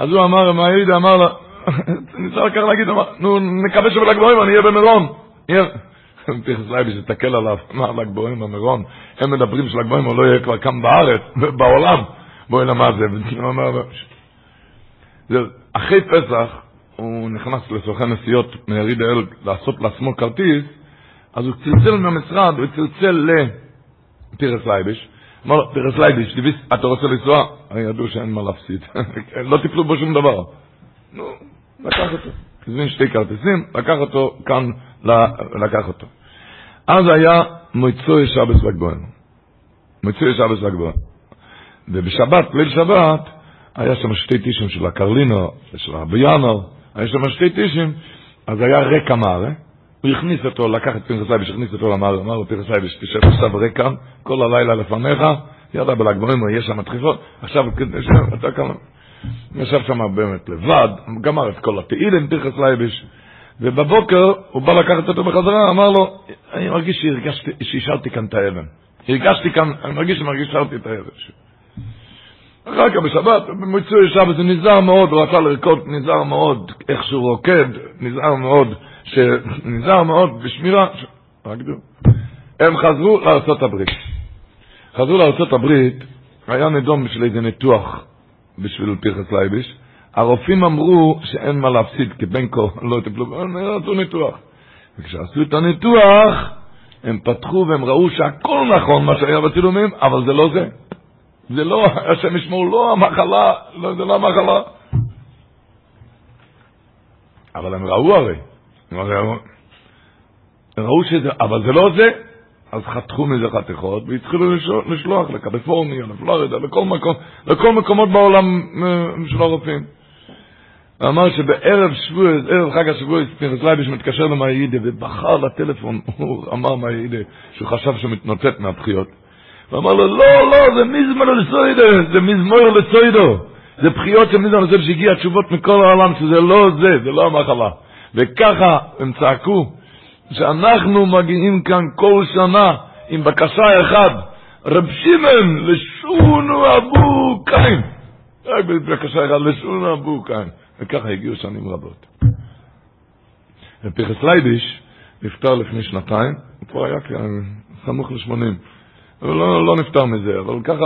אז הוא אמר, מה ידע אמר לה, ניסה לקח להגיד, נו, נקווה שבל"ג בעומר אני אהיה במירון. פנחס לייבי שתקל עליו, אמר ל"ג בעומר במירון, הם מדברים של"ג בעומר לא יהיה כבר כאן בארץ, בעולם. בואי נאמר זה, הוא אמר, אחרי פסח, הוא נכנס לסוכן נסיעות מיריד האל לעשות לעצמו כרטיס, אז הוא צלצל מהמשרד, הוא צלצל לפנחס לייביש, אמר לו, פנחס לייביש, אתה רוצה לנסוע? ידעו שאין מה להפסיד, לא טיפלו בו שום דבר. נו, לקח אותו. הזמין שתי כרטיסים, לקח אותו כאן, לקח אותו. אז היה מוצאי שבת ל"ג בעומר. מוצאי שבת ל"ג בעומר. ובשבת, ליל שבת, היה שם שתי טישים של הקרלינו, של רבי ינור, היה שם שתי טישים, אז היה רקע מערה, הוא הכניס אותו, לקח את פנחס לייבש, הכניס אותו למערה, אמר לו פנחס לייבש, תשב עכשיו רקע, כל הלילה לפניך, ידע בל"ג בעומר, יש שם דחיפות, עכשיו אתה כמה... ישב שם באמת לבד, גמר את כל התהילים, פנחס לייבש, ובבוקר הוא בא לקחת אותו בחזרה, אמר לו, אני מרגיש שהשארתי כאן את האבן. הרגשתי כאן, אני מרגיש שהשארתי את האבן. אחר כך בשבת, במצוי שבת, זה נזהר מאוד, הוא רצה לרקוד, נזהר מאוד איך שהוא רוקד, נזהר מאוד, נזהר מאוד בשמירה, הם חזרו הברית. חזרו הברית, היה נדום בשביל איזה ניתוח בשביל פרחס לייביש, הרופאים אמרו שאין מה להפסיד, כי בין כה לא טיפלו, הם עשו ניתוח. וכשעשו את הניתוח, הם פתחו והם ראו שהכל נכון מה שהיה בצילומים, אבל זה לא זה. זה לא, השם ישמור, לא המחלה, לא, זה לא המחלה. אבל הם ראו הרי. ראו שזה, אבל זה לא זה. אז חתכו מזה חתיכות והתחילו לשלוח לקליפורניה, לפלורידה, לכל מקום, לכל מקומות בעולם אה, של הרופאים. הוא אמר שבערב שבוע, ערב חג השבוע, פרס לייביש מתקשר למאיידה ובחר לטלפון, הוא אמר מאיידה שהוא חשב שהוא מתנוצץ מהבחיות. הוא אמר לו, לא, לא, זה מזמור לסוידו, זה מזמור לסוידו. זה בחיות של מזמור לסוידו שהגיע תשובות מכל העולם שזה לא זה, זה לא המחלה. וככה הם צעקו, שאנחנו מגיעים כאן כל שנה עם בקשה אחת, רב שמעון, לשונו אבו קין. רק בבקשה אחת, לשנה הבאה כאן. וככה הגיעו שנים רבות. ופנחס לייביש נפטר לפני שנתיים, הוא כבר היה סמוך לשמונים. הוא לא, לא נפטר מזה, אבל ככה...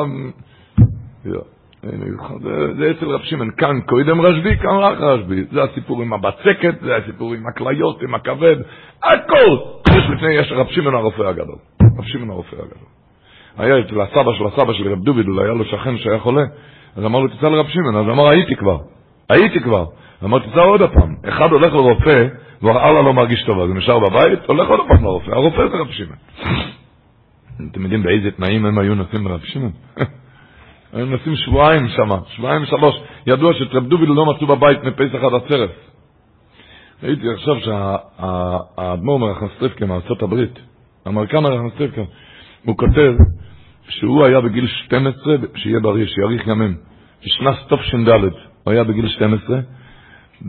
זה, אצל רב שמעון, כאן קודם רשב"י, כאן רק רשב"י. זה הסיפור עם הבצקת, זה הסיפור עם הכליות, עם הכבד, הכל. יש לפני, יש רב שמעון הרופא הגדול. רב שמעון הרופא הגדול. היה אצל הסבא של הסבא של רב דובידול, היה לו שכן שהיה חולה, אז אמר לו, תצא לרב שמעון, אז אמר, הייתי כבר, הייתי כבר. אמר, תצא עוד הפעם. אחד הולך לרופא, ואללה לא מרגיש טוב, אז הוא נשאר בבית, הולך עוד הפעם לרופא, הרופא זה רב שמעון. אתם יודעים באיזה תנאים הם היו נוסעים לרב שמעון? היו נוסעים שבועיים שם, שבועיים שלוש. ידוע שטרב דוביל לא מצאו בבית מפסח עד עצרת. ראיתי עכשיו שהאדמו"ר מרחנסטריפקה מארצות הברית, המרקן מרחנסטריפקה, הוא כותב שהוא היה בגיל 12, שיהיה בריא, שיאריך ימים. בשנת תש"ד, הוא היה בגיל 12,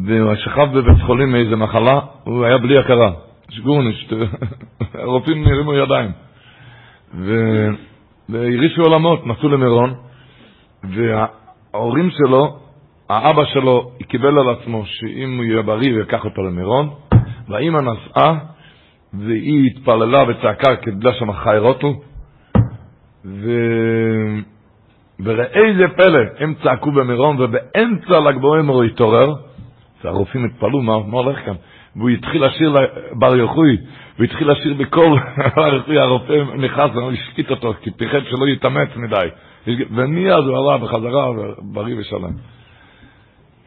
והוא שכב בבית חולים מאיזה מחלה, הוא היה בלי הכרה. שגורניש, הרופאים הרימו ידיים. והרעישו עולמות, נסעו למירון, וההורים שלו, האבא שלו קיבל על עצמו שאם הוא יהיה בריא הוא ייקח אותו למירון, והאימא נסעה, והיא התפללה וצעקה קיבלה שם חיירוטו, ו... וראה זה פלא, הם צעקו במירון, ובאמצע ל"ג בעומר הוא התעורר, והרופאים התפלאו, מה, מה הולך כאן? והוא התחיל לשיר בר יוחוי, והוא התחיל לשיר בקול, הרופא נכנס והשקיט אותו, כי פיחד שלא יתאמץ מדי. ומיד הוא עלה בחזרה, בריא ושלם.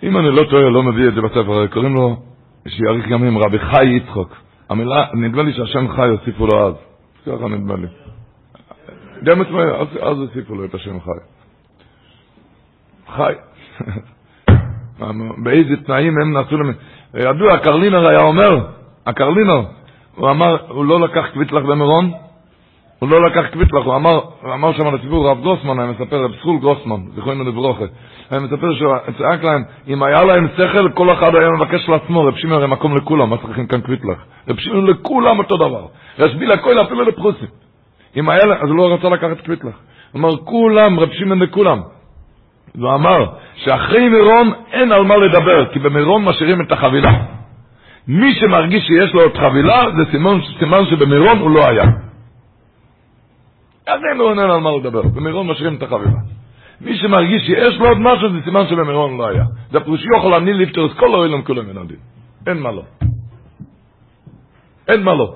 אם אני לא טועה, לא מביא את זה בספר, קוראים לו שיאריך ימים, רבי חי יצחוק. המילה, נדמה לי שהשם חי הוסיפו לו אז. ככה נדמה לי. גם עצמי, אז, אז הוסיפו לו את השם חי. חי. באיזה תנאים הם נעשו להם. ידוע, הקרלינר היה אומר, הקרלינר, הוא אמר, הוא לא לקח קוויטלח במירון, הוא לא לקח קוויטלח, הוא אמר, הוא אמר שם לציבור, רב גרוסמן היה מספר, רב סחול גרוסמן, זכרונו לברוכה, היה מספר שהוא צעק להם, אם היה להם שכל, כל אחד היה מבקש לעצמו, רב שמעון הרי מקום לכולם, מה צריכים כאן קוויטלח? רב שמעון לכולם אותו דבר, רשביל הכל אפילו לפרוסים. אם היה אז הוא לא רצה לקחת קוויטלח. הוא אמר, כולם, רב שמעון לכולם. והוא אמר, שאחרי מירון אין על מה לדבר, כי במירון משאירים את החבילה. מי שמרגיש שיש לו עוד חבילה, זה סימן, סימן שבמירון הוא לא היה. אז אין לו עניין על מה לדבר, במירון משאירים את החבילה. מי שמרגיש שיש לו עוד משהו, זה סימן שבמירון לא היה. זה פירוש יוכל אני את כל העולם כולם ינדים. אין מה לא. אין מה לא.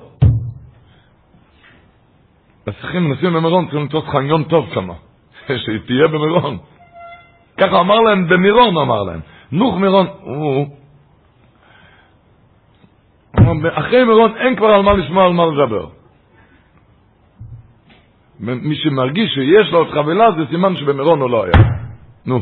צריכים, נשים במירון, צריכים לתפוס חניון טוב שם. שתהיה במירון. ככה אמר להם, במירון אמר להם. נוך מירון, הוא... אחרי מירון אין כבר על מה לשמוע, על מה לדבר. מי שמרגיש שיש לו את חבילה זה סימן שבמירון הוא לא היה. נו,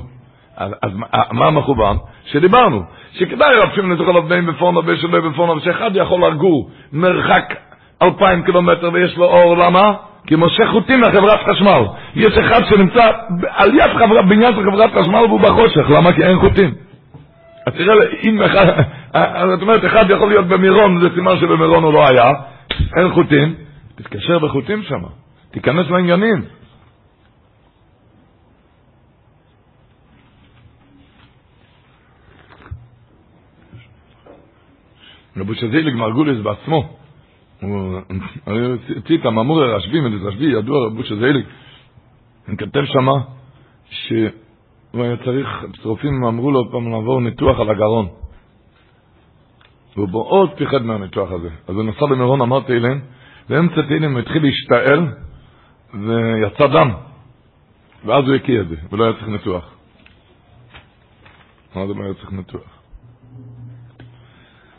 אז, אז מה המחובר? שדיברנו, שכדאי רב שמעון לתוך עליו בין בפורנו ושלא בפורנו, ושאחד יכול לגור מרחק אלפיים קילומטר ויש לו אור, למה? כי מושך חוטים לחברת חשמל. יש אחד שנמצא על יד חברה, בניין של חברת חשמל והוא בחושך, למה? כי אין חוטים. אז תראה, אם אחד, זאת אומרת, אחד יכול להיות במירון, זה סימן שבמירון הוא לא היה, אין חוטים, תתקשר בחוטים שם. תיכנס לעניינים. רבו שזיליג מרגוליס בעצמו, הוא הוציא את המאמור הרשב"י, מדד רשב"י, ידוע רבו שזיליג, הוא כתב שמה שהוא היה צריך, צרופים אמרו לו פעם לעבור ניתוח על הגרון. והוא מאוד פיחד מהניתוח הזה. אז הוא נסע למירון, אמר תהילים, באמצע תהילים הוא התחיל להשתעל, ויצא דם. ואז הוא הקיא את זה, ולא היה צריך ניתוח. מה זה לא היה צריך ניתוח?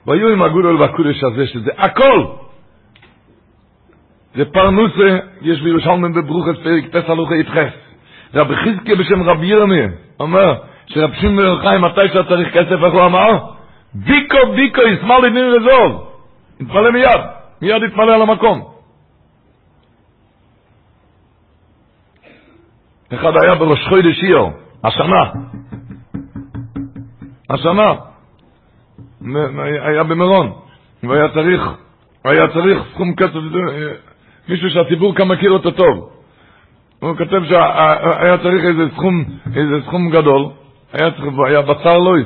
והיו עם הגודל והקודש הזה, שזה הכל! זה פרנוסה, יש בירושלמים בברוכס פרק פסח לוכה יתחס. רבי חזקיה בשם רבי ירמיה, אומר, שרב שמעון חיים, מתי שאתה צריך כסף, איך הוא אמר? ביקו ביקו ישמאל לדין רזוב. יתפלא מיד, מיד יתפלא על המקום. אחד היה בראש חודש איור, השנה. השנה. היה במירון, והיה צריך, היה צריך סכום כסף, מישהו שהציבור כאן מכיר אותו טוב. הוא כותב שהיה צריך איזה סכום, איזה סכום גדול, היה צריך, היה בצר לוי.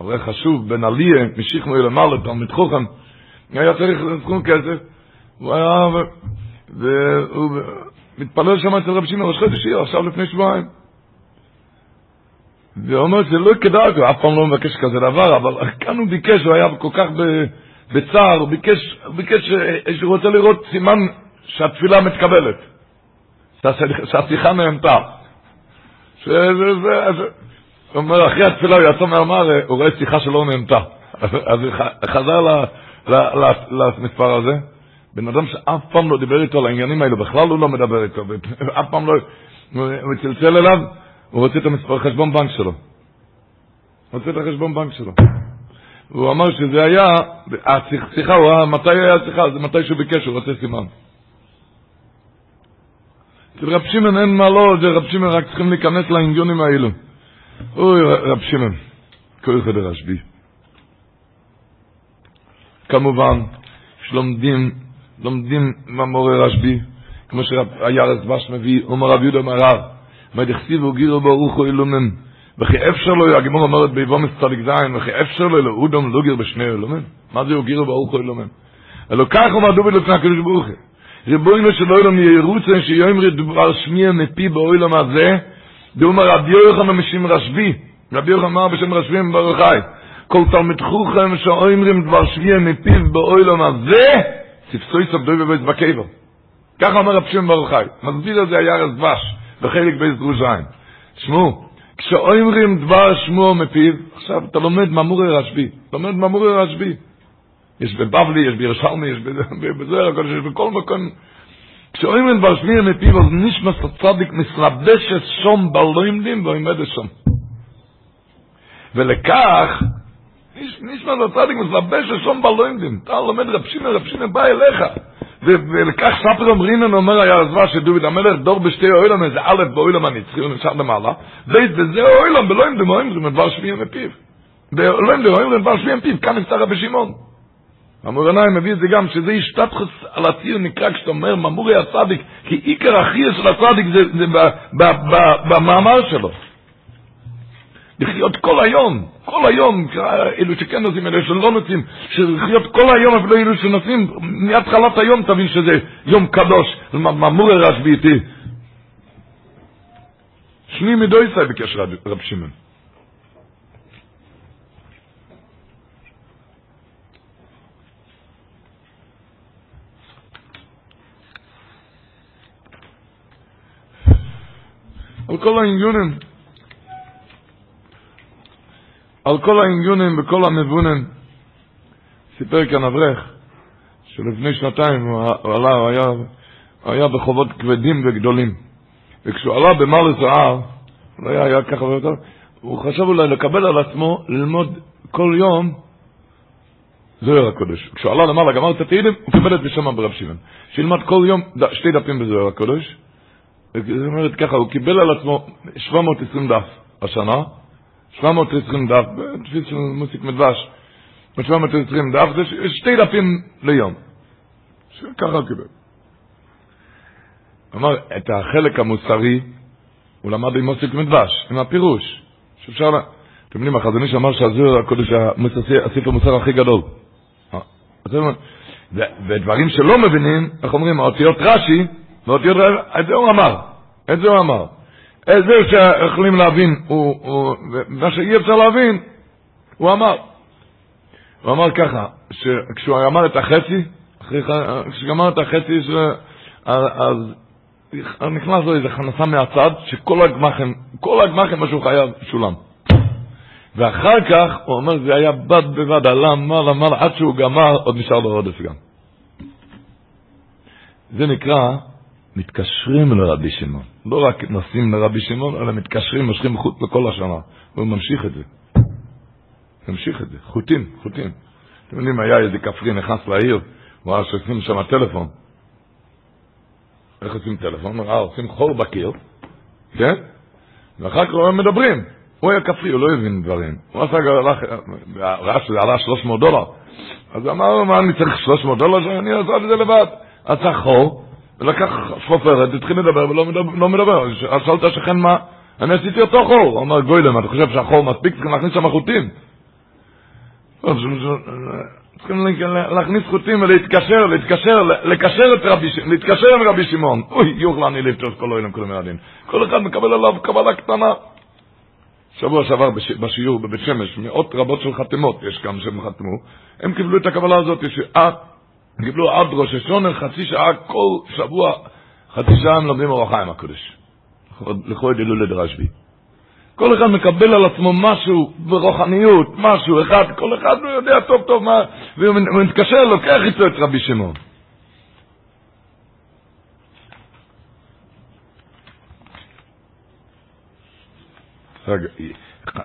אבל חשוב, בן עליה, משיחנו למעלה, תלמיד חוכם, היה צריך סכום כסף, והוא היה, והוא מתפלל שם אצל רב שמעון ראש חודש עיר, עכשיו לפני שבועיים. והוא אומר שזה לא כדאי, הוא אף פעם לא מבקש כזה דבר, אבל כאן הוא ביקש, הוא היה כל כך בצער, הוא ביקש, הוא ביקש שהוא רוצה לראות סימן שהתפילה מתקבלת, שהשיחה נהנתה. שזה, זה, אז, הוא אומר, אחרי התפילה הוא יצא מהמר, הוא רואה שיחה שלא נהנתה. אז הוא חזר למספר הזה. בן אדם שאף פעם לא דיבר איתו על העניינים האלו, בכלל הוא לא מדבר איתו, אף פעם לא, הוא צלצל אליו, הוא רוצה את המספר חשבון בנק שלו. הוא רוצה את החשבון בנק שלו. הוא אמר שזה היה, השיחה, הוא היה, מתי היה השיחה? זה מתי שהוא ביקש, הוא רוצה סימן. אצל רב שמעון אין מה לא, זה רב שמעון רק צריכים להיכנס לעניונים האלו. אוי, רב שמעון, כל חדר רשב"י. כמובן, שלומדים לומדים מהמורה רשב"י, כמו שהירס דבש מביא, אומר רב יהודה מרר, מה דכתיבו גירו ברוך הוא אילומן, וכי אפשר לו, הגמור אומרת ביבומס צדיק זין, וכי אפשר לו לאודום לוגר בשני אילומן? מה זה גירו ברוך הוא אילומן? אלא כך הוא מדובי לפני הקדוש ברוך הוא. ריבונו של אילום ירוצה שיאמרי דבר שמיע מפי באילום הזה, דאומר רבי יוחנן משים רשב"י, רבי יוחנן אמר בשם רשב"י ברוך חי, כל תלמיד חוכם שאומרים דבר שמיע מפיו באילום הזה, תפסוי סבדוי בבית בקבר. ככה אומר רב שמעון ברוך חי. מסביר את זה דבש, בחלק בייס דרוז'יים. תשמעו, כשאומרים דבר שמו מפיו, עכשיו אתה לומד ממורי רשב"י, לומד ממורי רשב"י. יש בבבלי, יש בירושלמי, יש בזוהר הקודש, יש בכל מקום. כשאומרים דבר שמו מפיו, אז נשמע צדיק מסלבשת שום בלוימדים ועומד שום. ולכך, נשמע צדיק מסלבשת שום בלוימדים. אתה לומד רב שמעון, רב שמעון בא אליך. ולכך ספר אומרינן אומר היה הזמן שדוד המלך דור בשתי אוילם איזה א' באוילם הנצחי נמשך למעלה בית וזה אוילם עם דמוים זה מדבר שביעים מפיו עם דמוים זה מדבר שביעים מפיו כאן נפתח רבי שמעון המורנאי מביא את זה גם שזה השתתחוס על הציר נקרא כשאתה אומר ממורי הצדיק כי עיקר החייה של הצדיק זה במאמר שלו לחיות כל היום, כל היום, אלו שכן נוסעים, אלו שלא נוסעים, לחיות כל היום, אפילו אלו שנוסעים, מהתחלת היום תבין שזה יום קדוש, ממור רשב"י איתי. שני מדויסאי ביקש רב שמעון. על כל העניונים, על כל העניונים וכל המבונן. סיפר כאן אברך, שלפני שנתיים הוא עלה, הוא היה, הוא היה בחובות כבדים וגדולים. וכשהוא עלה במר זהב, לא היה, היה ככה ויותר, הוא חשב אולי לקבל על עצמו ללמוד כל יום זוהר הקודש. כשהוא עלה למעלה, גמר את התהילים, הוא קיבל את בשם ברב שמעון. שילמד כל יום שתי דפים בזוהר הקודש. זאת אומרת ככה, הוא קיבל על עצמו 720 דף השנה, 720 דף, תפיס של מוסיק מדבש, 720 דף, זה שתי דפים ליום. ככה קיבל. אמר, את החלק המוסרי, הוא למד עם מוסיק מדבש, עם הפירוש, שאפשר, אתם יודעים, החזוני שאמר שהזוהר הקודש, הספר המוסר הכי גדול. ודברים שלא מבינים, איך אומרים, האותיות רש"י, ואותיות, את זה הוא אמר, את זה הוא אמר. זה שיכולים להבין, מה שאי אפשר להבין, הוא אמר. הוא אמר ככה, כשהוא אמר את החצי, כשגמר את החצי, אז נכנס לו איזה הכנסה מהצד, שכל הגמחם, כל הגמחם מה שהוא חייב, שולם. ואחר כך, הוא אומר, זה היה בד בבד, עלה מעלה מעלה, עד שהוא גמר, עוד נשאר לו עודף גם. זה נקרא מתקשרים לרבי שמעון. לא רק נוסעים לרבי שמעון, אלא מתקשרים, מושכים חוט לכל השנה. והוא ממשיך את זה. ממשיך את זה. חוטים, חוטים. אתם יודעים, היה איזה כפרי נכנס לעיר, הוא ראה שעושים שם טלפון. איך עושים טלפון? הוא ראה, עושים חור בקיר, כן? ואחר כך הם מדברים. הוא היה כפרי, הוא לא הבין דברים. הוא עשה, הלך, ראה שזה עלה 300 דולר. אז אמר, מה אני צריך 300 דולר? אני אעשה את זה לבד. עשה חור, ולקח חופרת, התחיל לדבר ולא מדבר, לא מדבר. אז שאלת השכן מה, אני עשיתי אותו חור. הוא אמר, גוילם, אתה חושב שהחור מספיק? צריכים להכניס שם חוטים. צריכים להכניס חוטים ולהתקשר, להתקשר, לקשר את רבי להתקשר עם רבי שמעון. אוי, יוכל אני לפתור כל אוהלם כולם מהדין. כל אחד מקבל עליו קבלה קטנה. שבוע שעבר בשיעור בבית שמש, מאות רבות של חתימות, יש כמה שהם חתמו, הם קיבלו את הקבלה הזאת, קיבלו עד ראש השונה חצי שעה כל שבוע, חצי שעה הם לומדים אורח חיים הקודש. לכו ידלו לדרשבי. כל אחד מקבל על עצמו משהו ברוחניות, משהו אחד, כל אחד הוא יודע טוב טוב מה, והוא מתקשר, לוקח איתו את רבי שמעון.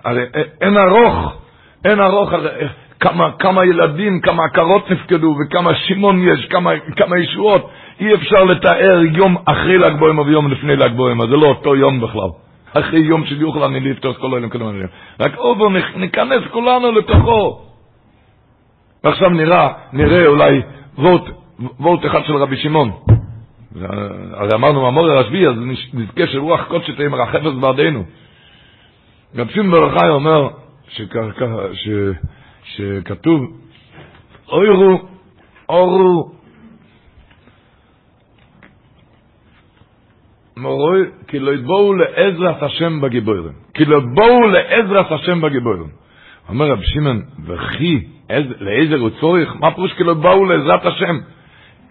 הרי אין ארוך, אין ארוך, כמה, כמה ילדים, כמה עקרות נפקדו וכמה שמעון יש, כמה, כמה ישועות. אי אפשר לתאר יום אחרי ל"ג בעומר ויום לפני ל"ג בעומר, זה לא אותו יום בכלל. אחרי יום של יוכל אני לפתור כל כולם הדברים. רק אובו, ניכנס כולנו לתוכו. ועכשיו נראה, נראה אולי וולט, וולט אחד של רבי שמעון. הרי אמרנו מאמור הרשב"י, אז נזכה שרוח קודש תהיה מרחפת בעדינו. רבי שמעון בר אומר, שככה, ש... שכתוב, אוירו, אורו, מורוי, כי לא יתבואו לעזרת השם בגיבורים. כי לא יתבואו לעזרת השם בגיבורים. אומר רב שמעון, וכי לעזר הוא צורך? מה פירוש כי לא באו לעזרת השם?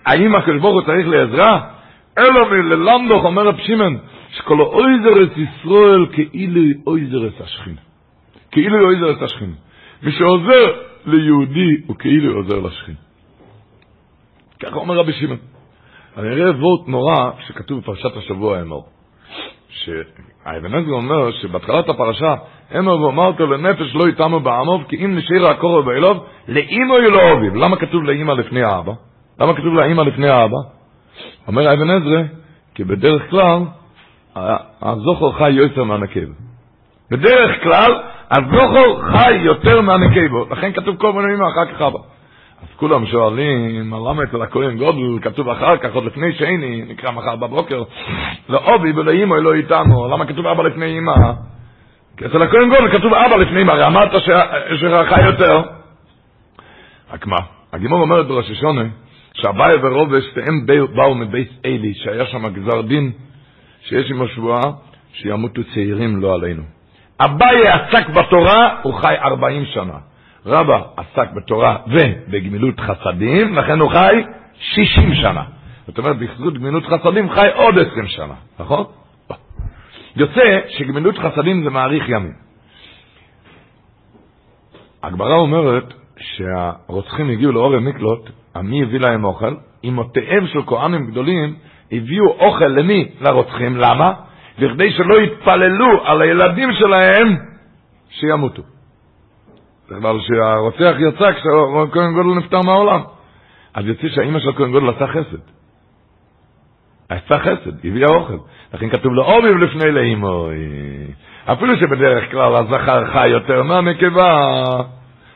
האם הקדוש הוא צריך לעזרה? אלא מללמדוך, אומר רב שמעון, שכל אויזרס ישראל כאילו אויזרס השכינה. כאילו אויזרס השכינה. מי שעוזר ליהודי הוא כאילו עוזר לשכינה. ככה אומר רבי שמעון. אני אראה וורט נורא שכתוב בפרשת השבוע אמור. שהאבן עזרא אומר שבהתחלת הפרשה, אמר ואמרת לנפש לא איתנו בעמוב, כי אם נשאיר הקורא באלוב, לאימא לא אוביב. למה כתוב לאימא לפני האבא? למה כתוב לאימא לפני האבא? אומר אבן עזרא, כי בדרך כלל, הזוכר חי יותר מהנקב. בדרך כלל, הזוכר חי יותר מהנקב. לכן כתוב כל מיני אימא אחר כך אבא. אז כולם שואלים, למה אצל הכהן גודל כתוב אחר כך, עוד לפני שני, נקרא מחר בבוקר, לאובי ולאימא לא איתנו, למה כתוב אבא לפני אימא? כי אצל הכהן גודל כתוב אבא לפני אימא, הרי אמרת שחי יותר. רק מה, הגימור אומרת בראש השונה, שאביי ורובש, הם באו מבית אלי, שהיה שם גזר דין, שיש עם השבועה, שימותו צעירים לא עלינו. אביי עסק בתורה, הוא חי ארבעים שנה. רבא עסק בתורה ובגמילות חסדים, לכן הוא חי 60 שנה. זאת אומרת, בזכות גמילות חסדים חי עוד 20 שנה, נכון? יוצא שגמילות חסדים זה מאריך ימים. הגמרא אומרת שהרוצחים הגיעו לאורם מקלוט, עמי הביא להם אוכל, אמותיהם של כהנים גדולים הביאו אוכל למי? לרוצחים. למה? בכדי שלא יתפללו על הילדים שלהם שימותו. בגלל שהרוצח יצא כשכהן גודל נפטר מהעולם. אז יוצא שהאימא של כהן גודל עשה חסד. עשה חסד, הביאה אוכל. לכן כתוב לו, אוביב לפני לאימו. אפילו שבדרך כלל הזכר חי יותר מהנקבה.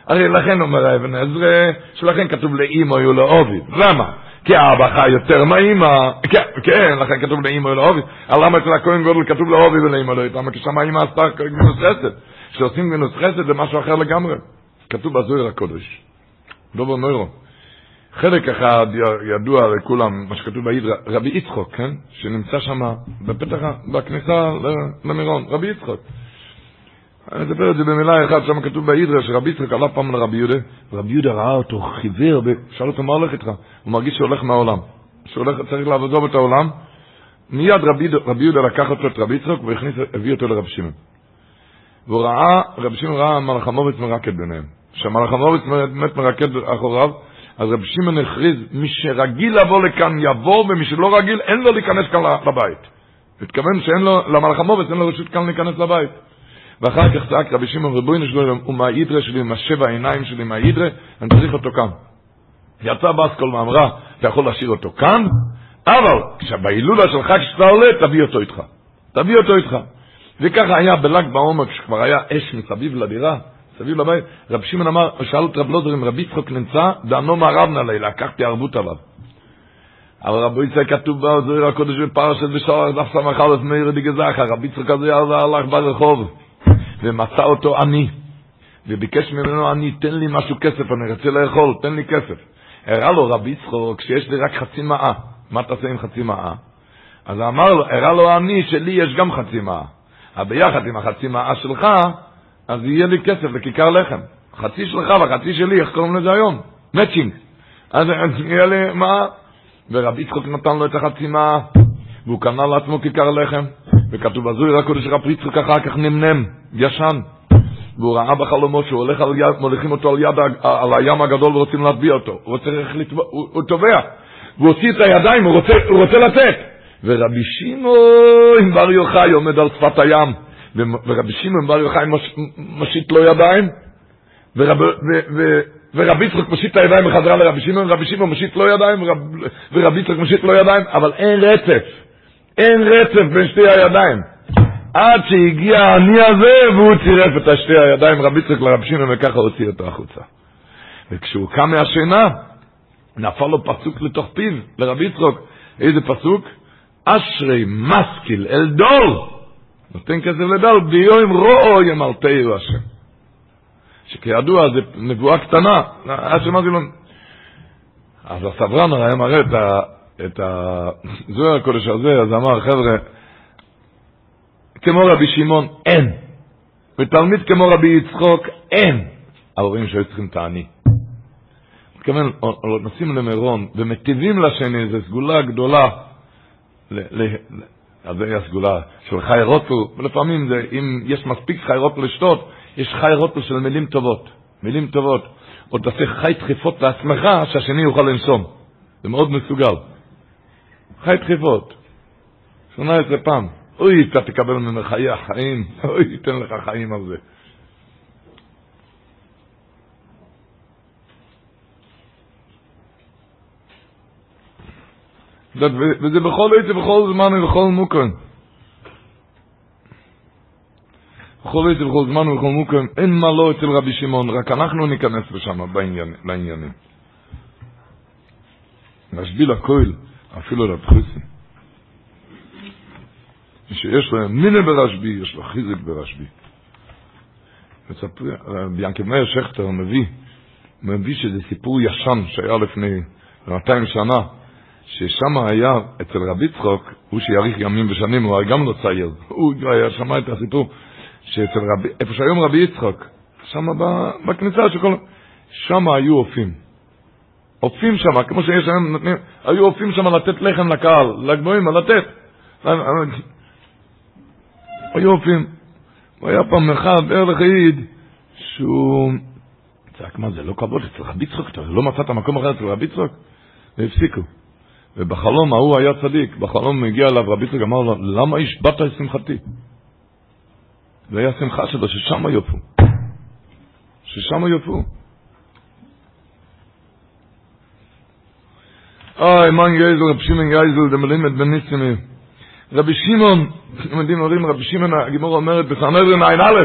הרי לכן אומר האבן עזרא, שלכן כתוב לאימו יהיו לו אוביב. למה? כי האבא חי יותר מהאימא. כן, כן, לכן כתוב לו אוביב. אבל למה אצל הכהן גודל כתוב לאוביב ולאימו לא איתם? כי שם האימא עשתה גנוס חסד. כשעושים גנוס חסד זה משהו אחר לגמרי. כתוב בזוהיר הקודש. דובר נוירו. חלק אחד ידוע לכולם, מה שכתוב בהידרה, רבי יצחוק, כן? שנמצא שם בפתח, בכניסה למירון, רבי יצחוק. אני אדבר את זה במילה אחת, שם כתוב בהידרה שרבי יצחק עלה פעם לרבי יהודה, ורבי יהודה ראה אותו חיוור, ושאל אותו מה הולך איתך? הוא מרגיש שהוא הולך מהעולם, שהוא הולך, צריך לעזוב את העולם. מיד רבי, רבי יהודה לקח אותו את רבי יצחק והביא אותו לרבי שמעון. והוא ראה, רבי שמעון ראה מלאכמוביץ מרקד ביניהם. כשמלאכמוביץ באמת מרקד אחוריו, אז רבי שמעון הכריז, מי שרגיל לבוא לכאן יבוא, ומי שלא רגיל אין לו להיכנס כאן לבית. התכוון שאין לו, למלאכמוביץ אין לו רשות כאן להיכנס לבית. ואחר כך צעק רבי שמעון רבוינו שלו, הוא מהאידרה שלי, עם השבע העיניים שלי מהאידרה, אני צריך אותו כאן. יצא באסקול ואמרה, אתה יכול להשאיר אותו כאן, אבל כשבהילולה שלך כשאתה עולה, תביא אותו איתך. תביא אותו איתך. וככה היה בל"ג בעומר, כשכבר היה אש מסביב לדירה, מסביב לבית, רב שמעון אמר, שאל את רב לוזר אם רבי יצחוק נמצא, דענו מערב נא לקחתי ערבות עליו. אבל רבי יצחק כתוב בזוהיר הקודש בפרשת בשער דף סמך א' מאיר דגזכה, רבי יצחק הזה הלך ברחוב, ומצא אותו עני, וביקש ממנו עני, תן לי משהו כסף, אני רוצה לאכול, תן לי כסף. הראה לו רבי יצחוק שיש לי רק חצי מאה, מה תעשה עם חצי מאה? אז אמר לו, הראה לו עני שלי יש גם חצי מאה. אבל ביחד עם החצי מאה שלך, אז יהיה לי כסף לכיכר לחם. חצי שלך וחצי שלי, איך קוראים לזה היום? מצ'ינג. אז יהיה לי מה? ורבי יצחוק נתן לו את החצי מאה, והוא קנה לעצמו כיכר לחם, וכתוב בזוי רק קודש רבי יצחוק אחר כך נמנם, ישן. והוא ראה בחלומות שהוא הולך על יד, מוליכים אותו על יד, על הים הגדול ורוצים להטביע אותו. הוא רוצה איך לתבוע, הוא, תובע. והוא הוציא את הידיים, הוא רוצה, הוא רוצה לתת. ורבי שמעון בר יוחאי עומד על שפת הים, ורבי שמעון בר יוחאי מש, מושיט לו ידיים, ורב, ו, ו, ורבי יצחק מושיט את הידיים בחזרה לרבי שמעון, רבי שמעון מושיט לו ידיים, ורב, ורבי יצחק מושיט לו ידיים, אבל אין רצף, אין רצף בין שתי הידיים. עד שהגיע העני הזה, והוא צירף את שתי הידיים, רבי יצחק לרבי שמעון, וככה הוציא אותו החוצה. וכשהוא קם מהשינה, נפל לו פסוק לתוך פיו, לרבי יצחק. איזה פסוק? אשרי משכיל אל דור, נותן כסף לדור, ביום רואו ימלטהו השם. שכידוע זה נבואה קטנה, שמעתי לו, אז הסברן היה מראה את, את הזוהר הקודש הזה, אז אמר, חבר'ה, כמו רבי שמעון, אין. ותלמיד כמו רבי יצחוק, אין. רואים שהיו צריכים את העני. מתכוון, נוסעים למירון ומטיבים לשני, זו סגולה גדולה. ל- ל- אז זה הסגולה של חי רוטל, ולפעמים זה, אם יש מספיק חי רוטל לשתות, יש חי רוטל של מילים טובות, מילים טובות. או תעשה חי דחיפות לעצמך, שהשני יוכל לנשום. זה מאוד מסוגל. חי דחיפות. 18 פעם. אוי, אתה תקבל ממנו חיי החיים, אוי, ייתן לך חיים על זה. וזה בכל עת ובכל זמן ובכל מוקם. בכל עת ובכל זמן ובכל מוקם, אין מה לא אצל רבי שמעון, רק אנחנו ניכנס לשם בעניינים. נשביל הכל, אפילו לדחוסים. שיש להם מיני ברשב"י, יש לו חיזק ברשב"י. מספר, ביאנקל מאיר שכטר מביא, מביא שזה סיפור ישן שהיה לפני 200 שנה, ששם היה אצל רבי צחוק, הוא שיאריך ימים ושנים, הוא גם לא צעיר, הוא היה שמע את הסיפור, שאצל רבי, איפה שהיום רבי יצחוק, שם בכניסה שכל, שם היו אופים. אופים שם, כמו שיש היום, נותנים, היו אופים שם לתת לחם לקהל, לגבוהים, לתת. היו אופים. היה פעם אחד, ערך העיד, שהוא צעק, מה זה, לא כבוד אצל רבי צחוק, אתה לא מצאת מקום אחר אצל רבי צחוק? והפסיקו. ובחלום ההוא היה צדיק, בחלום הגיע אליו רבי צחוק, אמר לו, למה השבעת את שמחתי? זה היה שמחה שלו, ששם יופו. ששם יופו. אוי, מן גייזל, רב שמעון גייזל, דמלימד בניסימי. רבי שמעון, אתם יודעים, אומרים, רבי שמעון, הגימור אומרת, בסנדרין עין א',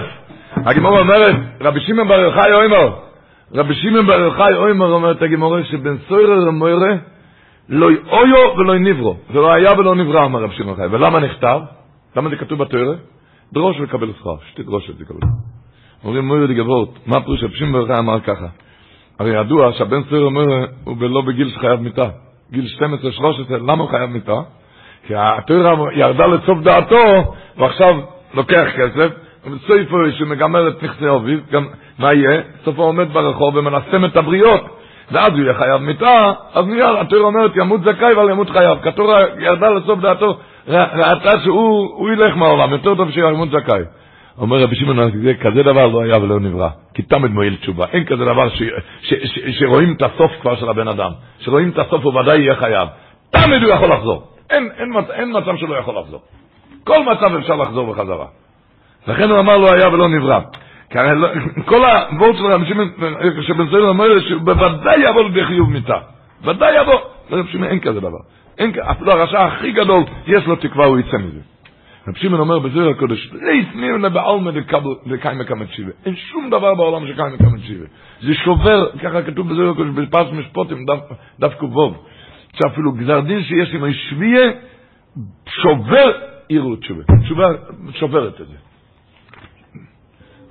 הגימור אומרת, רבי שמעון בר יוחאי אוימר, רבי שמעון בר יוחאי אוימר אומרת הגימור, שבן סוירר למוירה, לא אויו ולא נברו. זה לא היה ולא נברא, אמר רבי שמעון חי. ולמה נכתב? למה זה כתוב בתוירה? דרוש וקבל שכר, שתי דרושת זה קבל. אומרים מוירה לגבות, מה פירוש רבי שמעון בר יוחאי אמר ככה? הרי ידוע שהבן סוירר למוירה הוא לא בגיל שחייב מיתה. גיל 12-13, למה הוא חייב מיתה? כי התורה ירדה לסוף דעתו, ועכשיו לוקח כסף, ובסופו שמגמר את נכסי אביו, גם מה יהיה? סופו עומד ברחוב ומנסם את הבריות, ואז הוא יהיה חייב מיתה, אז מיד התורה אומרת ימות זכאי אבל ימות חייב, כי התורה ירדה לסוף דעתו, ראתה שהוא ילך מהעולם, יותר טוב שימות זכאי. אומר רבי שמעון, כזה דבר לא היה ולא נברא, כי תמיד מועיל תשובה. אין כזה דבר ש, ש, ש, שרואים את הסוף כבר של הבן אדם. שרואים את הסוף הוא ודאי יהיה חייב. תמיד הוא יכול לחזור. אין, אין, אין מצב שלא יכול לחזור. כל מצב אפשר לחזור בחזרה. לכן הוא אמר לא היה ולא נברא. לא, כל הוורד של רבי שמעון, שבן סויל אומר שהוא בוודאי יבוא לידי חיוב מיתה. ודאי יבוא. לרבי שמעון אין כזה דבר. אין, אפילו הרשע הכי גדול, יש לו תקווה, הוא יצא מזה. רב שמעון אומר בזוהר הקודש, ליס מירנה בעלמא דקאי מקמת שיבה. אין שום דבר בעולם שקאי מקמת שיבה. זה שובר, ככה כתוב בזוהר הקודש, בפרס משפוטים, דף ק"ו, שאפילו גזר דין שיש עם השביעה, שובר עירות תשובה. תשובה שוברת את זה.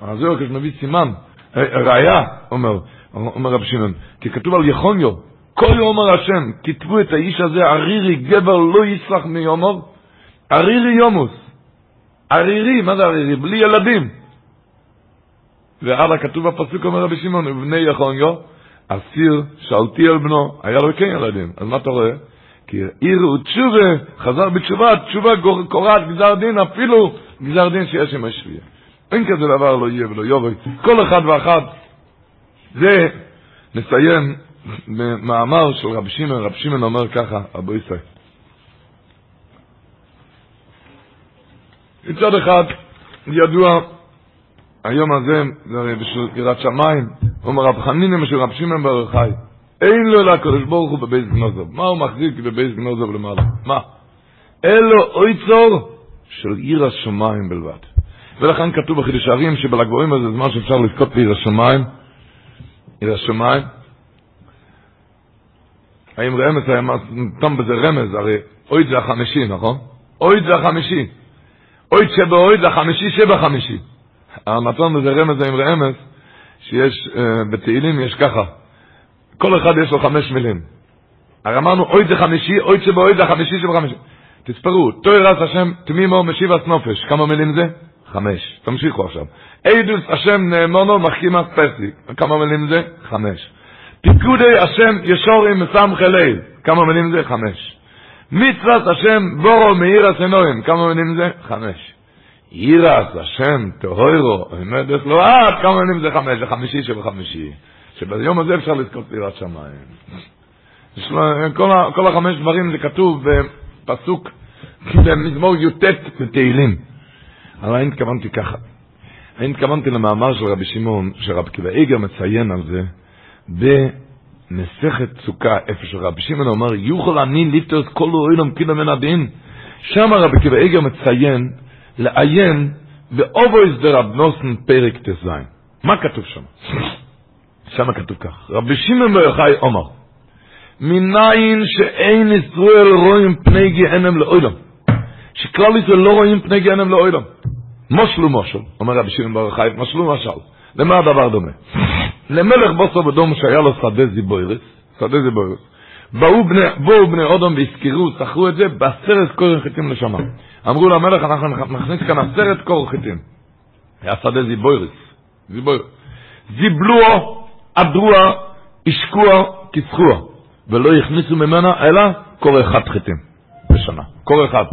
הזוהר הקודש מביא סימן, ראיה, אומר, אומר רב שמעון, כי כתוב על יחוניו, כל יאמר השם, כתבו את האיש הזה, ערירי גבר לא יסלח מיומר, ערירי יומוס. ערירי, מה זה ערירי? בלי ילדים. והלאה כתוב בפסוק, אומר רבי שמעון, ובני יחוניו, אסיר שאלתי על בנו, היה לו כן ילדים. אז מה אתה רואה? כי עיר ותשובה, חזר בתשובה, תשובה קורעת גזר דין, אפילו גזר דין שיש עם השביע. אין כזה דבר לא יהיה ולא יובל. כל אחד ואחת. זה, נסיים במאמר של רבי שמעון, רבי שמעון אומר ככה, אבו ישראל. מצד אחד, ידוע, היום הזה, זה בשביל יראת שמיים, אומר רב חנינא של רב שמעון בר יוחאי, אין לו לקדוש ברוך הוא בבייס גנוזוב. מה הוא מחזיק בבייס גנוזוב למעלה? מה? אין לו אויצור של עיר השמיים בלבד. ולכן כתוב בחידוש הערים שבלגבורים הזה זמן שאפשר לזכות בעיר השמיים, עיר השמיים. האם רמז היה נתן בזה רמז, הרי אויד זה החמישי, נכון? אויד זה החמישי. אויד שבאויד זה החמישי שבחמישי. הנתון בזה רמז עם רמז, שיש, uh, בתהילים יש ככה, כל אחד יש לו חמש מילים. הרי אמרנו, אוי זה חמישי, אוי שבאוי זה החמישי שבחמישי. תספרו, תוירס השם תמימו משיבת נופש, כמה מילים זה? חמש. תמשיכו עכשיו. עדוס השם נאמונו מחכימת פסיק, כמה מילים זה? חמש. פיקודי השם ישורים מסמכי ליל, כמה מילים זה? חמש. מצוות השם בורו מאיר הסנורים. כמה מילים זה? חמש. ירס השם טהוירו עומדת לו עד כמה מילים זה חמש, זה חמישי שבחמישי. שביום הזה אפשר לזכות לירת שמיים. כל, כל החמש דברים זה כתוב בפסוק במזמור י"ט בתהילים. אבל אני התכוונתי ככה. אני התכוונתי למאמר של רבי שמעון, שרבי קיבא איגר מציין על זה, במסכת סוכה, איפה שרבי שמעון אומר, יוכל אני ליפטוס כל אוהלם כאילו מן הדין. שם רבי קיבא איגר מציין, לעיין באובויס דרב נוסן פרק ט"ז. מה כתוב שם? שם כתוב כך, רבי שמעון בר יוחאי מניין שאין ישראל רואים פני גיהנם לאוילם. שכלל ישראל לא רואים פני גיהנם לאוילם. מושלו מושל, אומר רבי שמעון בר יוחאי, משל. למה הדבר דומה? למלך בוסו בדום שהיה לו שדה זיבוירס, שדה זיבוירס, באו בני, באו בני אודום והזכירו, שכרו את זה בעשרת קורן חיטים לשמה. אמרו למלך, אנחנו נכניס כאן עשרת קורן חיטים. היה שדה זיבוירס, זיבוירס. זיבלוו, עדרוה, השקוע, כיסחוה. ולא הכניסו ממנה אלא קור אחד חיטים בשנה, קור אחד.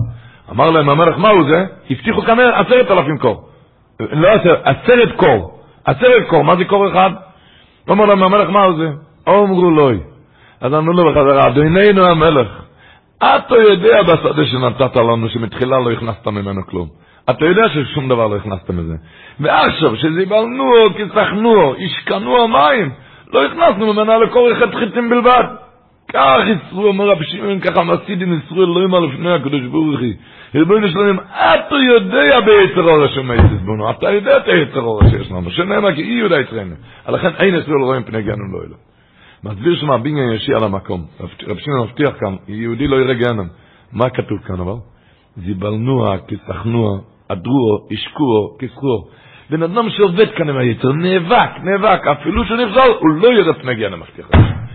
אמר להם המלך, מהו זה? הבטיחו כאן עשרת אלפים קור. לא עשרת, עשרת קור. עשרת קור, מה זה קור אחד? אמר להם המלך, מהו זה? אמרו לוי. אז אמרו לו בחזרה, אדוננו המלך, אתה יודע בשדה שנתת לנו שמתחילה לא הכנסת ממנו כלום. אתה יודע ששום דבר לא הכנסת מזה. ועכשיו, שזיבלנו, כסחנו, השקענו המים, לא הכנסנו ממנה לקור אחד חיטים בלבד. כך יצרו, אומר רבי שמעון, ככה מסידים יצרו אלוהים על לפני הקדוש ברוך היא. ריבונו שלהם, אתה יודע ביצר אור השם היצזבונו, אתה יודע את היצר אור שיש לנו, שנאמר כי אי יהודה יצרנו. לכן אין ישראל רואים פני גנום לא אלו. מסביר שם הבניין ישי על המקום. רבי שמעון מבטיח כאן, יהודי לא יראה גנום. מה כתוב כאן אבל? זיבלנוה, כסחנוה, עדרוה, השקוה, כסחוה. בן אדם שעובד כאן עם היצר, נאבק, נאבק, אפילו שהוא הוא לא יראה פני גנום, מבטיח.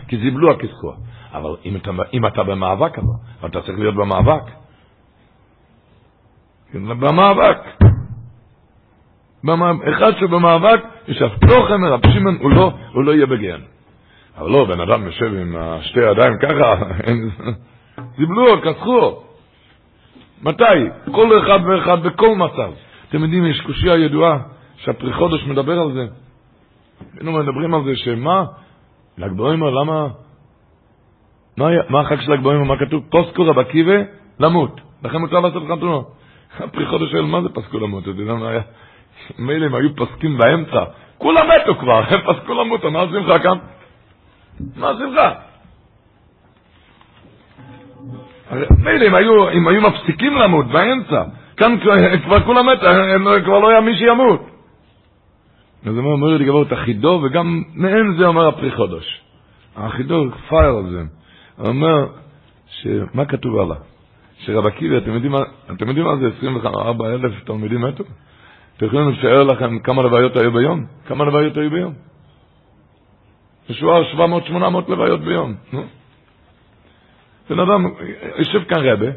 כי זיבלו הכסחוה. אבל אם אתה, אם אתה במאבק, אבל אתה צריך להיות במאבק. במאבק. במאבק. אחד שבמאבק, יש הפתוחם מרב שמעון, הוא לא, הוא לא יהיה בגיהן. אבל לא, בן אדם יושב עם שתי ידיים ככה, זיבלו, כסחו. מתי? כל אחד ואחד בכל מצב. אתם יודעים, יש קושייה ידועה, שהפרי חודש מדבר על זה. היינו מדברים על זה שמה? ל"ג בעומר, למה? מה, מה החג של הגבוהים ומה כתוב? פוסקו רב עקיבא למות. לכן מותר לעשות חתונה. הפרי חודש שואל, מה זה פסקו למות? אתה יודע מה היה? מילא הם היו פוסקים באמצע. כולם מתו כבר, הם פסקו למות, מה השמחה כאן? מה השמחה? מילא אם היו, אם היו מפסיקים למות באמצע, כאן כבר כולם מתו, כבר לא היה מי שימות. אז הוא אומר לי גבור את החידו, וגם מעין זה אומר הפרי חודש. החידו פייר על זה. אומר, מה כתוב עליו? שרב עקיבא, אתם יודעים, מה זה 24 אלף תלמידים מתו? אתם יכולים לשער לכם כמה לוויות היו ביום? כמה לוויות היו ביום? משוער 700-800 לוויות ביום. נו. בן אדם, יושב כאן רבה,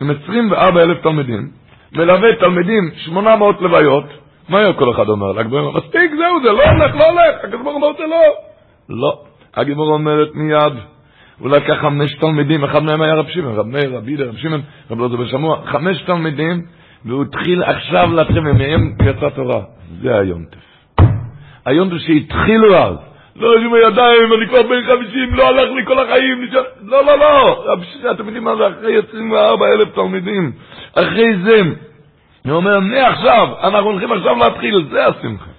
עם 24 אלף תלמידים, מלווה תלמידים 800 לוויות, מה היה כל אחד אומר? הגמרא מספיק, זהו, זה לא הולך, לא הולך, הגמרא אומר זה לא. לא. הגמרא אומרת מיד, הוא לקח חמש תלמידים, אחד מהם היה רב שמעון, רב מאיר, רב ידע, רב שמעון, רב לא זובר שמוע, חמש תלמידים, והוא התחיל עכשיו להתחיל, ומהם יצא תורה. זה היונטף. היונטף שהתחילו אז. לא עם הידיים, אני כבר בן חמישים, לא הלך לי כל החיים, נשאר... לא, לא, לא, אתם יודעים מה זה אחרי 24 אלף תלמידים. אחרי זה, הוא אומר, מעכשיו, אנחנו הולכים עכשיו להתחיל, זה השמחה.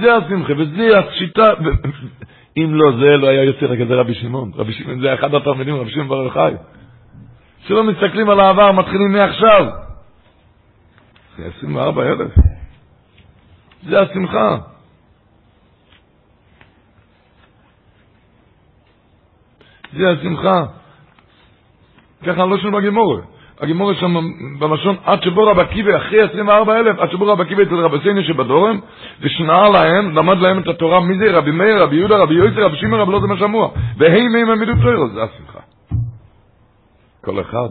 זה השמחה, וזה השיטה, אם לא זה, לא היה יוצא רק איזה רבי שמעון. רבי שמעון זה אחד התלמידים, רבי שמעון בר יוחאי. שלא מסתכלים על העבר, מתחילים מעכשיו. זה 24 אלף. זה השמחה. זה השמחה. ככה לא שומעים בגימורת. הגימור שם בלשון, עד שבו רב עקיבא, אחרי 24 אלף, עד שבו רב עקיבא אצל רבי סייני שבדורם, ושנאה להם, למד להם את התורה, מי זה? רבי מאיר, רבי יהודה, רבי יוסי, רבי שמעון, רבי לא זה מה שמוע. והי מהם עמידו תוירו, זה השמחה. כל אחד,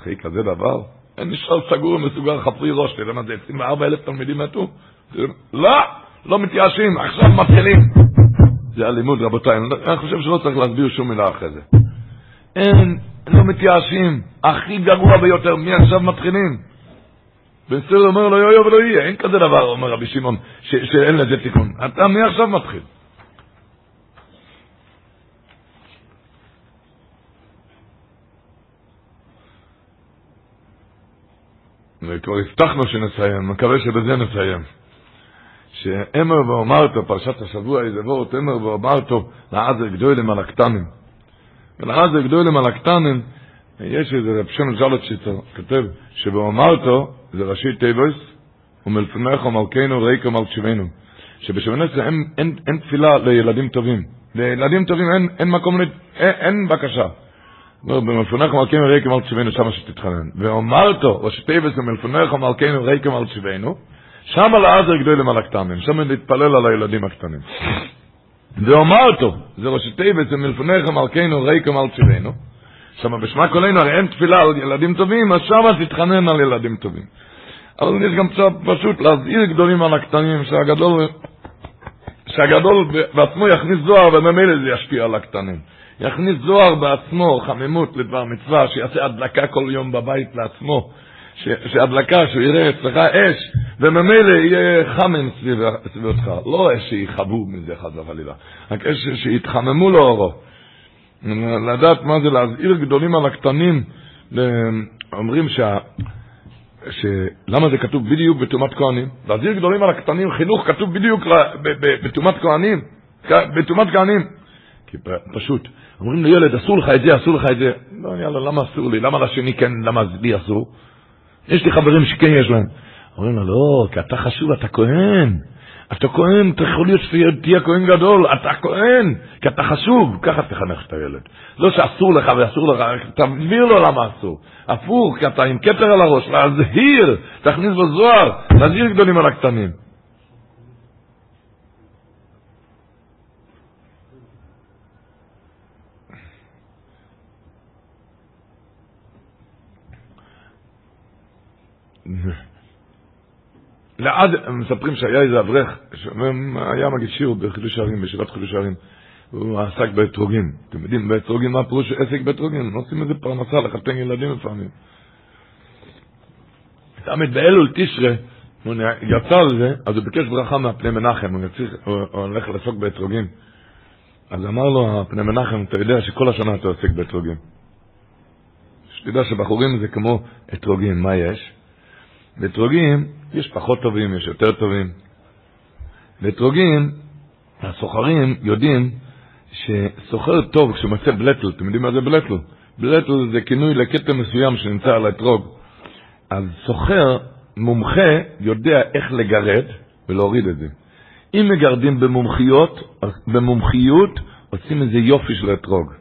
אחרי כזה דבר, אין נשאר סגור ומסוגר חפרי ראש, תראה מה זה, 24 אלף תלמידים מתו. לא, לא מתייאשים, עכשיו מתחילים. זה הלימוד, רבותיי, אני חושב שלא צריך להסביר שום מילה אחרי זה. אין, לא מתייאשים. הכי גרוע ביותר, מי עכשיו מתחילים? בסדר אומר לא יהיה ולא יהיה, אין כזה דבר, אומר רבי שמעון, שאין לזה תיקון. אתה מי עכשיו מתחיל? וכבר הבטחנו שנסיים, מקווה שבזה נסיים. שאמר ואומרתו, פרשת השבוע, איזה וורט, אמר ואומרתו, לעזר גדולים על הקטנים. ולעזר גדולים על הקטנים, יש איזה רב שם זלוטשיצר, כותב, שבאומרתו, זה ראשי טייבויס, ומלפניך מלכנו ריקו מלכשבנו. שבשמונה עשרה אין, אין, אין תפילה לילדים טובים. לילדים טובים אין, אין מקום, אין, אין בקשה. במלפונך מלכנו ריקו מלכשבנו, שמה שתתחנן. ואומרתו, ראשי טייבויס ומלפניך מלכנו ריקו מלכשבנו, שם על העזר גדולים על הקטנים, שם להתפלל על הילדים הקטנים. ואומרתו, זה ראשי טייבויס ומלפניך מלכנו ריקו מלכשבנו, שם בשמה קולנו הרי אין תפילה על ילדים טובים, אז שמה תתחנן על ילדים טובים. אבל יש גם קצת פשוט להזהיר גדולים על הקטנים, שהגדול, שהגדול בעצמו יכניס זוהר וממילא זה ישפיע על הקטנים. יכניס זוהר בעצמו, חמימות לדבר מצווה, שיעשה הדלקה כל יום בבית לעצמו, שהדלקה, שהוא יראה אצלך אש, וממילא יהיה חמן סביבך, לא אש שיכבו מזה חס וחלילה, רק אש שיתחממו לו אורו. לדעת מה זה להזהיר גדולים על הקטנים, אומרים שה... שלמה זה כתוב בדיוק בטומאת כהנים? להזהיר גדולים על הקטנים, חינוך כתוב בדיוק בטומאת כהנים, בטומאת כהנים. כי פשוט, אומרים לילד, אסור לך את זה, אסור לך את זה. לא, יאללה, למה אסור לי? למה לשני כן, למה לי אסור? יש לי חברים שכן יש להם. אומרים לו, לא, כי אתה חשוב, אתה כהן. אתה כהן, אתה יכול להיות שתהיה כהן גדול, אתה כהן, כי אתה חשוב, ככה תחנך את הילד. לא שאסור לך ואסור לך, תבהיר לו למה אסור. הפוך, כי אתה עם כתר על הראש, להזהיר, תכניס בזוהר, להזהיר גדולים על הקטנים. לעד, מספרים שהיה איזה אברך, היה מגיד שיר בחידוש הערים, בישיבת חידוש הערים, הוא עסק באתרוגים. אתם יודעים, באתרוגים, מה פירוש עסק באתרוגים? הם עושים איזה פרנסה לחתן ילדים לפעמים. תמיד באלול תשרה, הוא יצא על זה, אז הוא ביקש ברכה מהפני מנחם, הוא, יציר, הוא, הוא הולך לעסוק באתרוגים. אז אמר לו הפני מנחם, אתה יודע שכל השנה אתה עוסק באתרוגים. שתדע שבחורים זה כמו אתרוגים, מה יש? באתרוגים יש פחות טובים, יש יותר טובים. באתרוגים, הסוחרים יודעים שסוחר טוב כשהוא מוצא בלטל, אתם יודעים מה זה בלטל? בלטל זה כינוי לכתם מסוים שנמצא על האתרוג. אז סוחר מומחה יודע איך לגרד ולהוריד את זה. אם מגרדים במומחיות, במומחיות עושים איזה יופי של אתרוג.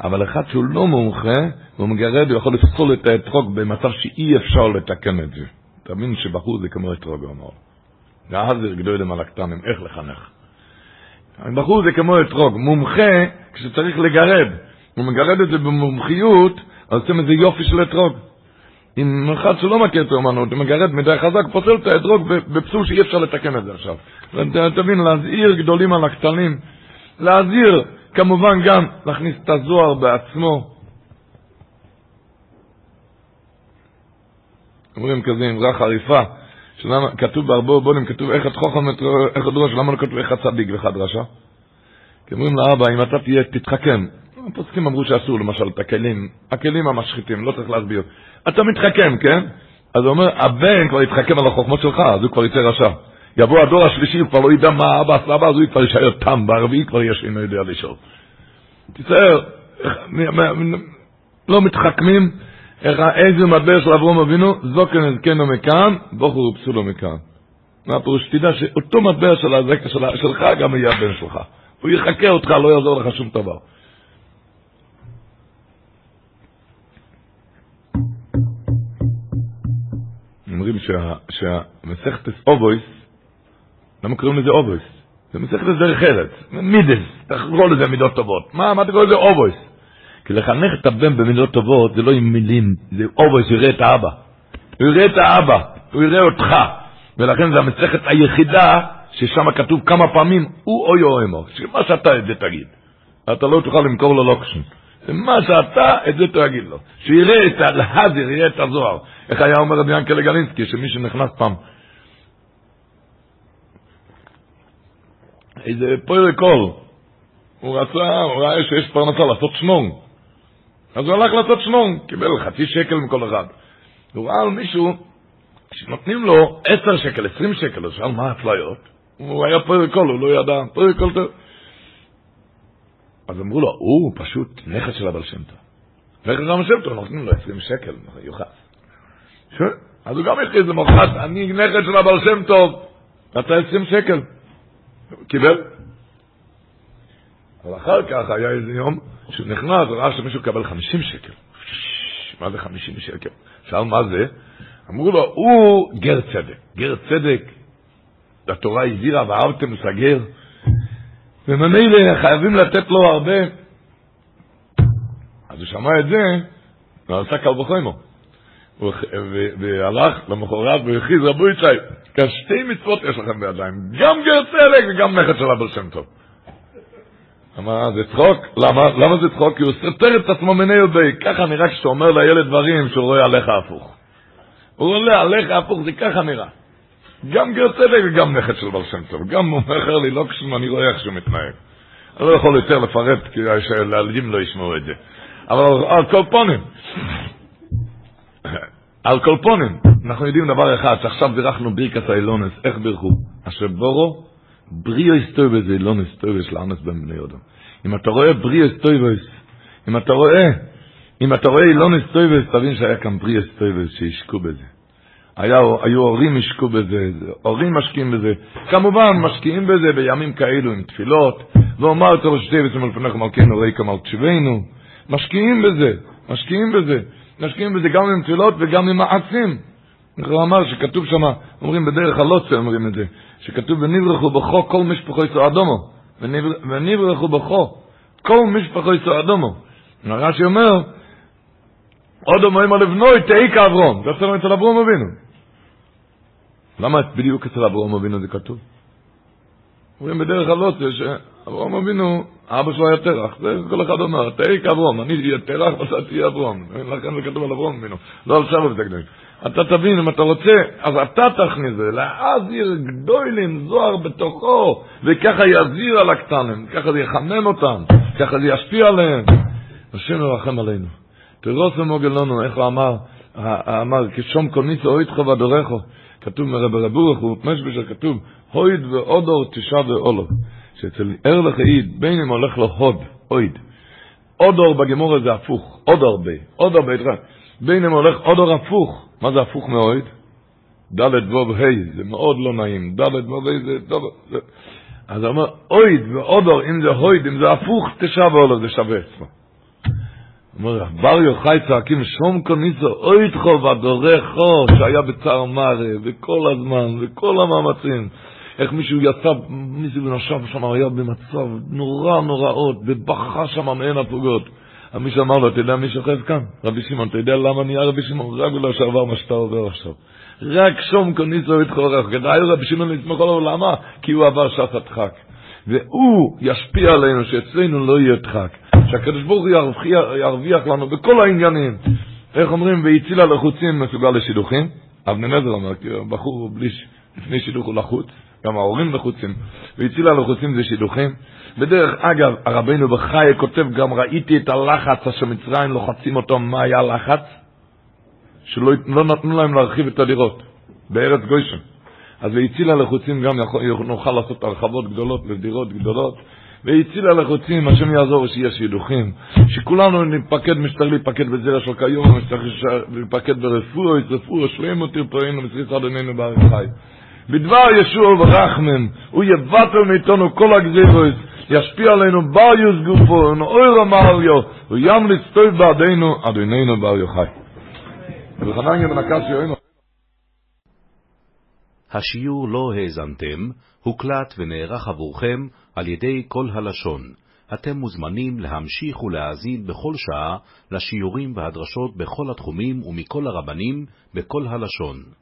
אבל אחד שהוא לא מומחה, הוא מגרד, הוא יכול לפסול את האתרוג במצב שאי אפשר לתקן את זה. תאמין שבחור זה כמו אתרוג, הוא אמר. גדולים על הקטנים, איך לחנך. בחור זה כמו אתרוג, מומחה, כשצריך לגרד, הוא מגרד את זה במומחיות, אז עושים איזה יופי של אתרוג. אם אחד שלא מכיר את האומנות, הוא מגרד מדי חזק, פוסל את האתרוג בפסול שאי אפשר לתקן את זה עכשיו. תבין, להזהיר גדולים על הקטנים, להזהיר, כמובן גם להכניס את הזוהר בעצמו, אומרים כזה אמרה חריפה, שלמה, כתוב בהרבה בונים, כתוב איך את חוכם, איך את ראש, למה לא כתוב איך את צדיק ואחד רשע? כי אומרים לאבא, אם אתה תהיה, תתחכם. הפוסקים אמרו שאסור למשל את הכלים, הכלים המשחיתים, לא צריך להסביר. אתה מתחכם, כן? אז הוא אומר, הבן כבר יתחכם על החוכמות שלך, אז הוא כבר יצא רשע. יבוא הדור השלישי, הוא כבר לא ידע מה אבא עשה אבא, אז הוא כבר יישאר תם, ברביעי כבר יש אינו יודע לשאול. תישאר, לא מתחכמים, איך איזה מטבע של אברום אבינו, זוקן הזקנו מכאן, בוכו רופסו לו מכאן. מה הפירוש? תדע שאותו מטבע של הזקן שלך גם יהיה הבן שלך. הוא יחכה אותך, לא יעזור לך שום דבר. אומרים שהמסכת אבות, למה קוראים לזה אבות? זה מסכת דרך ארץ, מידות, קורא לזה מידות טובות. מה, מה אתה קורא לזה אבות? כי לחנך את הבן במידות טובות זה לא עם מילים, זה אבות, הוא יראה את האבא. הוא יראה את האבא, הוא יראה אותך. ולכן זו המסכת היחידה ששם כתוב כמה פעמים, הוא היה אומר. שמה שאתה את זה תגיד. אתה לא תוכל למכור לו לוקשן. מה שאתה, את זה תגיד לו. שיראה את הלהזיר, יראה את הזוהר. איך היה אומר רבי ינקלה גלינסקי, שמי שנכנס פעם, איזה פויערל, הוא רצה, הוא ראה שיש פרנסה לעשות שנור. אז הוא הלך לעשות שנור, קיבל חצי שקל מכל אחד. הוא ראה על מישהו שנותנים לו עשר שקל, עשרים שקל, אז שאל מה האפליה? הוא היה פויערל, הוא לא ידע, פויערל טוב. אז אמרו לו, הוא פשוט נכד של הבעל שם טוב. נכד של הבעל שם טוב, נותנים לו עשרים שקל, יוחס. אז הוא גם הכריז למוחרת, אני נכד של הבעל שם טוב, אתה עשרים שקל. קיבל. אבל אחר כך היה איזה יום שהוא נכנס, ראה שמישהו קבל חמישים שקל. מה זה חמישים שקל? שאל מה זה? אמרו לו, הוא גר צדק. גר צדק, התורה הזהירה, ואהבתם סגר. וממילא חייבים לתת לו הרבה. אז הוא שמע את זה, ועשה קל וחוימו. והלך למחרת והכריז רבו יצחי, כשתי מצוות יש לכם בידיים, גם גר צדק וגם נכד של אבר שם טוב. אמר, זה צחוק? למה? למה זה צחוק? כי הוא סותר את עצמו מני יודעי. ככה נראה כשאתה אומר לילד דברים שהוא רואה עליך הפוך. הוא עולה עליך הפוך, זה ככה נראה. גם גר וגם נכד של בר שם טוב. גם הוא אומר לי, לא כשם אני רואה איך שהוא מתנהג. אני לא יכול יותר לפרט, כי הילדים לא ישמעו את זה. אבל על כל פונים, על כל פונים, אנחנו יודעים דבר אחד, שעכשיו בירכנו ברכת האילונס, איך בירכו? אשר בורו, בריאו היסטויבס זה אילונס טויבס לאנס בין בני יודם. אם אתה רואה בריאו היסטויבס, אם אתה רואה, אם אתה רואה אילונס טויבס, תבין שהיה כאן בריאו היסטויבס שהשקו בזה. היה, היו הורים השקו בזה, הורים משקיעים בזה. כמובן, משקיעים בזה בימים כאלו עם תפילות, ואומר את ראש תיבס ומלפניך מלכנו ריקה מלכשבנו. משקיעים בזה, משקיעים בזה. משקיעים בזה גם עם תפילות וגם עם מעשים. הוא אמר שכתוב שם, אומרים בדרך הלוצה, אומרים את זה, שכתוב ונברחו בכו כל משפחו יצא אדומו, ונברחו בכו כל משפחו יצא אדומו. רש"י אומר, עוד אומרים על אבנוי תהי כאברום, זה אצלנו אצל אברום אבינו. למה בדיוק אצל אברום אבינו זה כתוב? אומרים בדרך הלוצה שאברום אבינו אבא שלו היה תרח, זה כל אחד אומר, תהי כאברום, אני אהיה תרח ואתה תהיה אברום. לכן זה כתוב על אברום ממנו, לא על שבע ותקדים. אתה תבין, אם אתה רוצה, אז אתה תכניס זה, להזיר גדולים זוהר בתוכו, וככה יזיר על הקטנים, ככה זה יחמם אותם, ככה זה ישפיע עליהם. השם ירחם עלינו. תירוס ומוגל לנו, איך הוא אמר, אמר, כשום קוניצו אויתך ודורכו, כתוב מרב רבורך, הוא משבשר כתוב, הויד ואודור תשע ואולו. שאצל ערלך העיד, בין אם הולך לו הוד, אויד. אודור בגמור זה הפוך, אודור בי, אודור בי, בין אם הולך אודור הפוך, מה זה הפוך מאויד? ד' ו' ה', זה מאוד לא נעים, ד' ו' ה' זה טוב, זה... אז הוא אומר, אויד ואודור, אם זה הויד, אם זה הפוך, תשב אולו, זה שווה עצמו. אומר, בר יוחאי צועקים, שום קוניסו, אויד חו ודורכו, שהיה בצער מרה, וכל הזמן, וכל המאמצים. איך מישהו יצא, מישהו נשב שם, היה במצב נורא נוראות, ובכה שם מעין הפוגות. מישהו אמר לו, אתה יודע מי שוכב כאן? רבי שמעון, אתה יודע למה נהיה רבי שמעון? רק בגלל שעבר מה שאתה עובר עכשיו. רק שום כניסו התחורך. כדאי רבי שמעון לסמוך עליו, למה? כי הוא עבר שעת הדחק. והוא ישפיע עלינו שאצלנו לא יהיה דחק. שהקדוש ברוך הוא ירוויח, ירוויח לנו בכל העניינים. איך אומרים, והציל הלחוצים מסוגל לשידוכים? אומר, כי בחור בלי, לפני שידוך הוא לחוץ. גם ההורים לחוצים, והציל הלחוצים זה שידוכים. בדרך אגב, הרבינו בחי כותב, גם ראיתי את הלחץ אשר מצרים לוחצים אותו, מה היה הלחץ? שלא לא נתנו להם להרחיב את הדירות, בארץ גוישם. אז והציל הלחוצים גם יכול, נוכל לעשות הרחבות גדולות לדירות גדולות. והציל הלחוצים, השם יעזור שיהיה שידוכים, שכולנו נתפקד, משתר להיפקד בזרע של קיום, משתר להיפקד ברפואה, רפואה, שלם אותי פרענו, מסריס אדוננו בערך חי. בדבר ישוע ורחמם, הוא יבטל מאיתנו כל הגזירוס, ישפיע עלינו בר יוסגופו, ונאויר המריו, וימליץ טוב בעדינו, אדוננו בר יוחאי. השיעור לא האזנתם, הוקלט ונערך עבורכם על ידי כל הלשון. אתם מוזמנים להמשיך ולהאזין בכל שעה לשיעורים והדרשות בכל התחומים ומכל הרבנים בכל הלשון.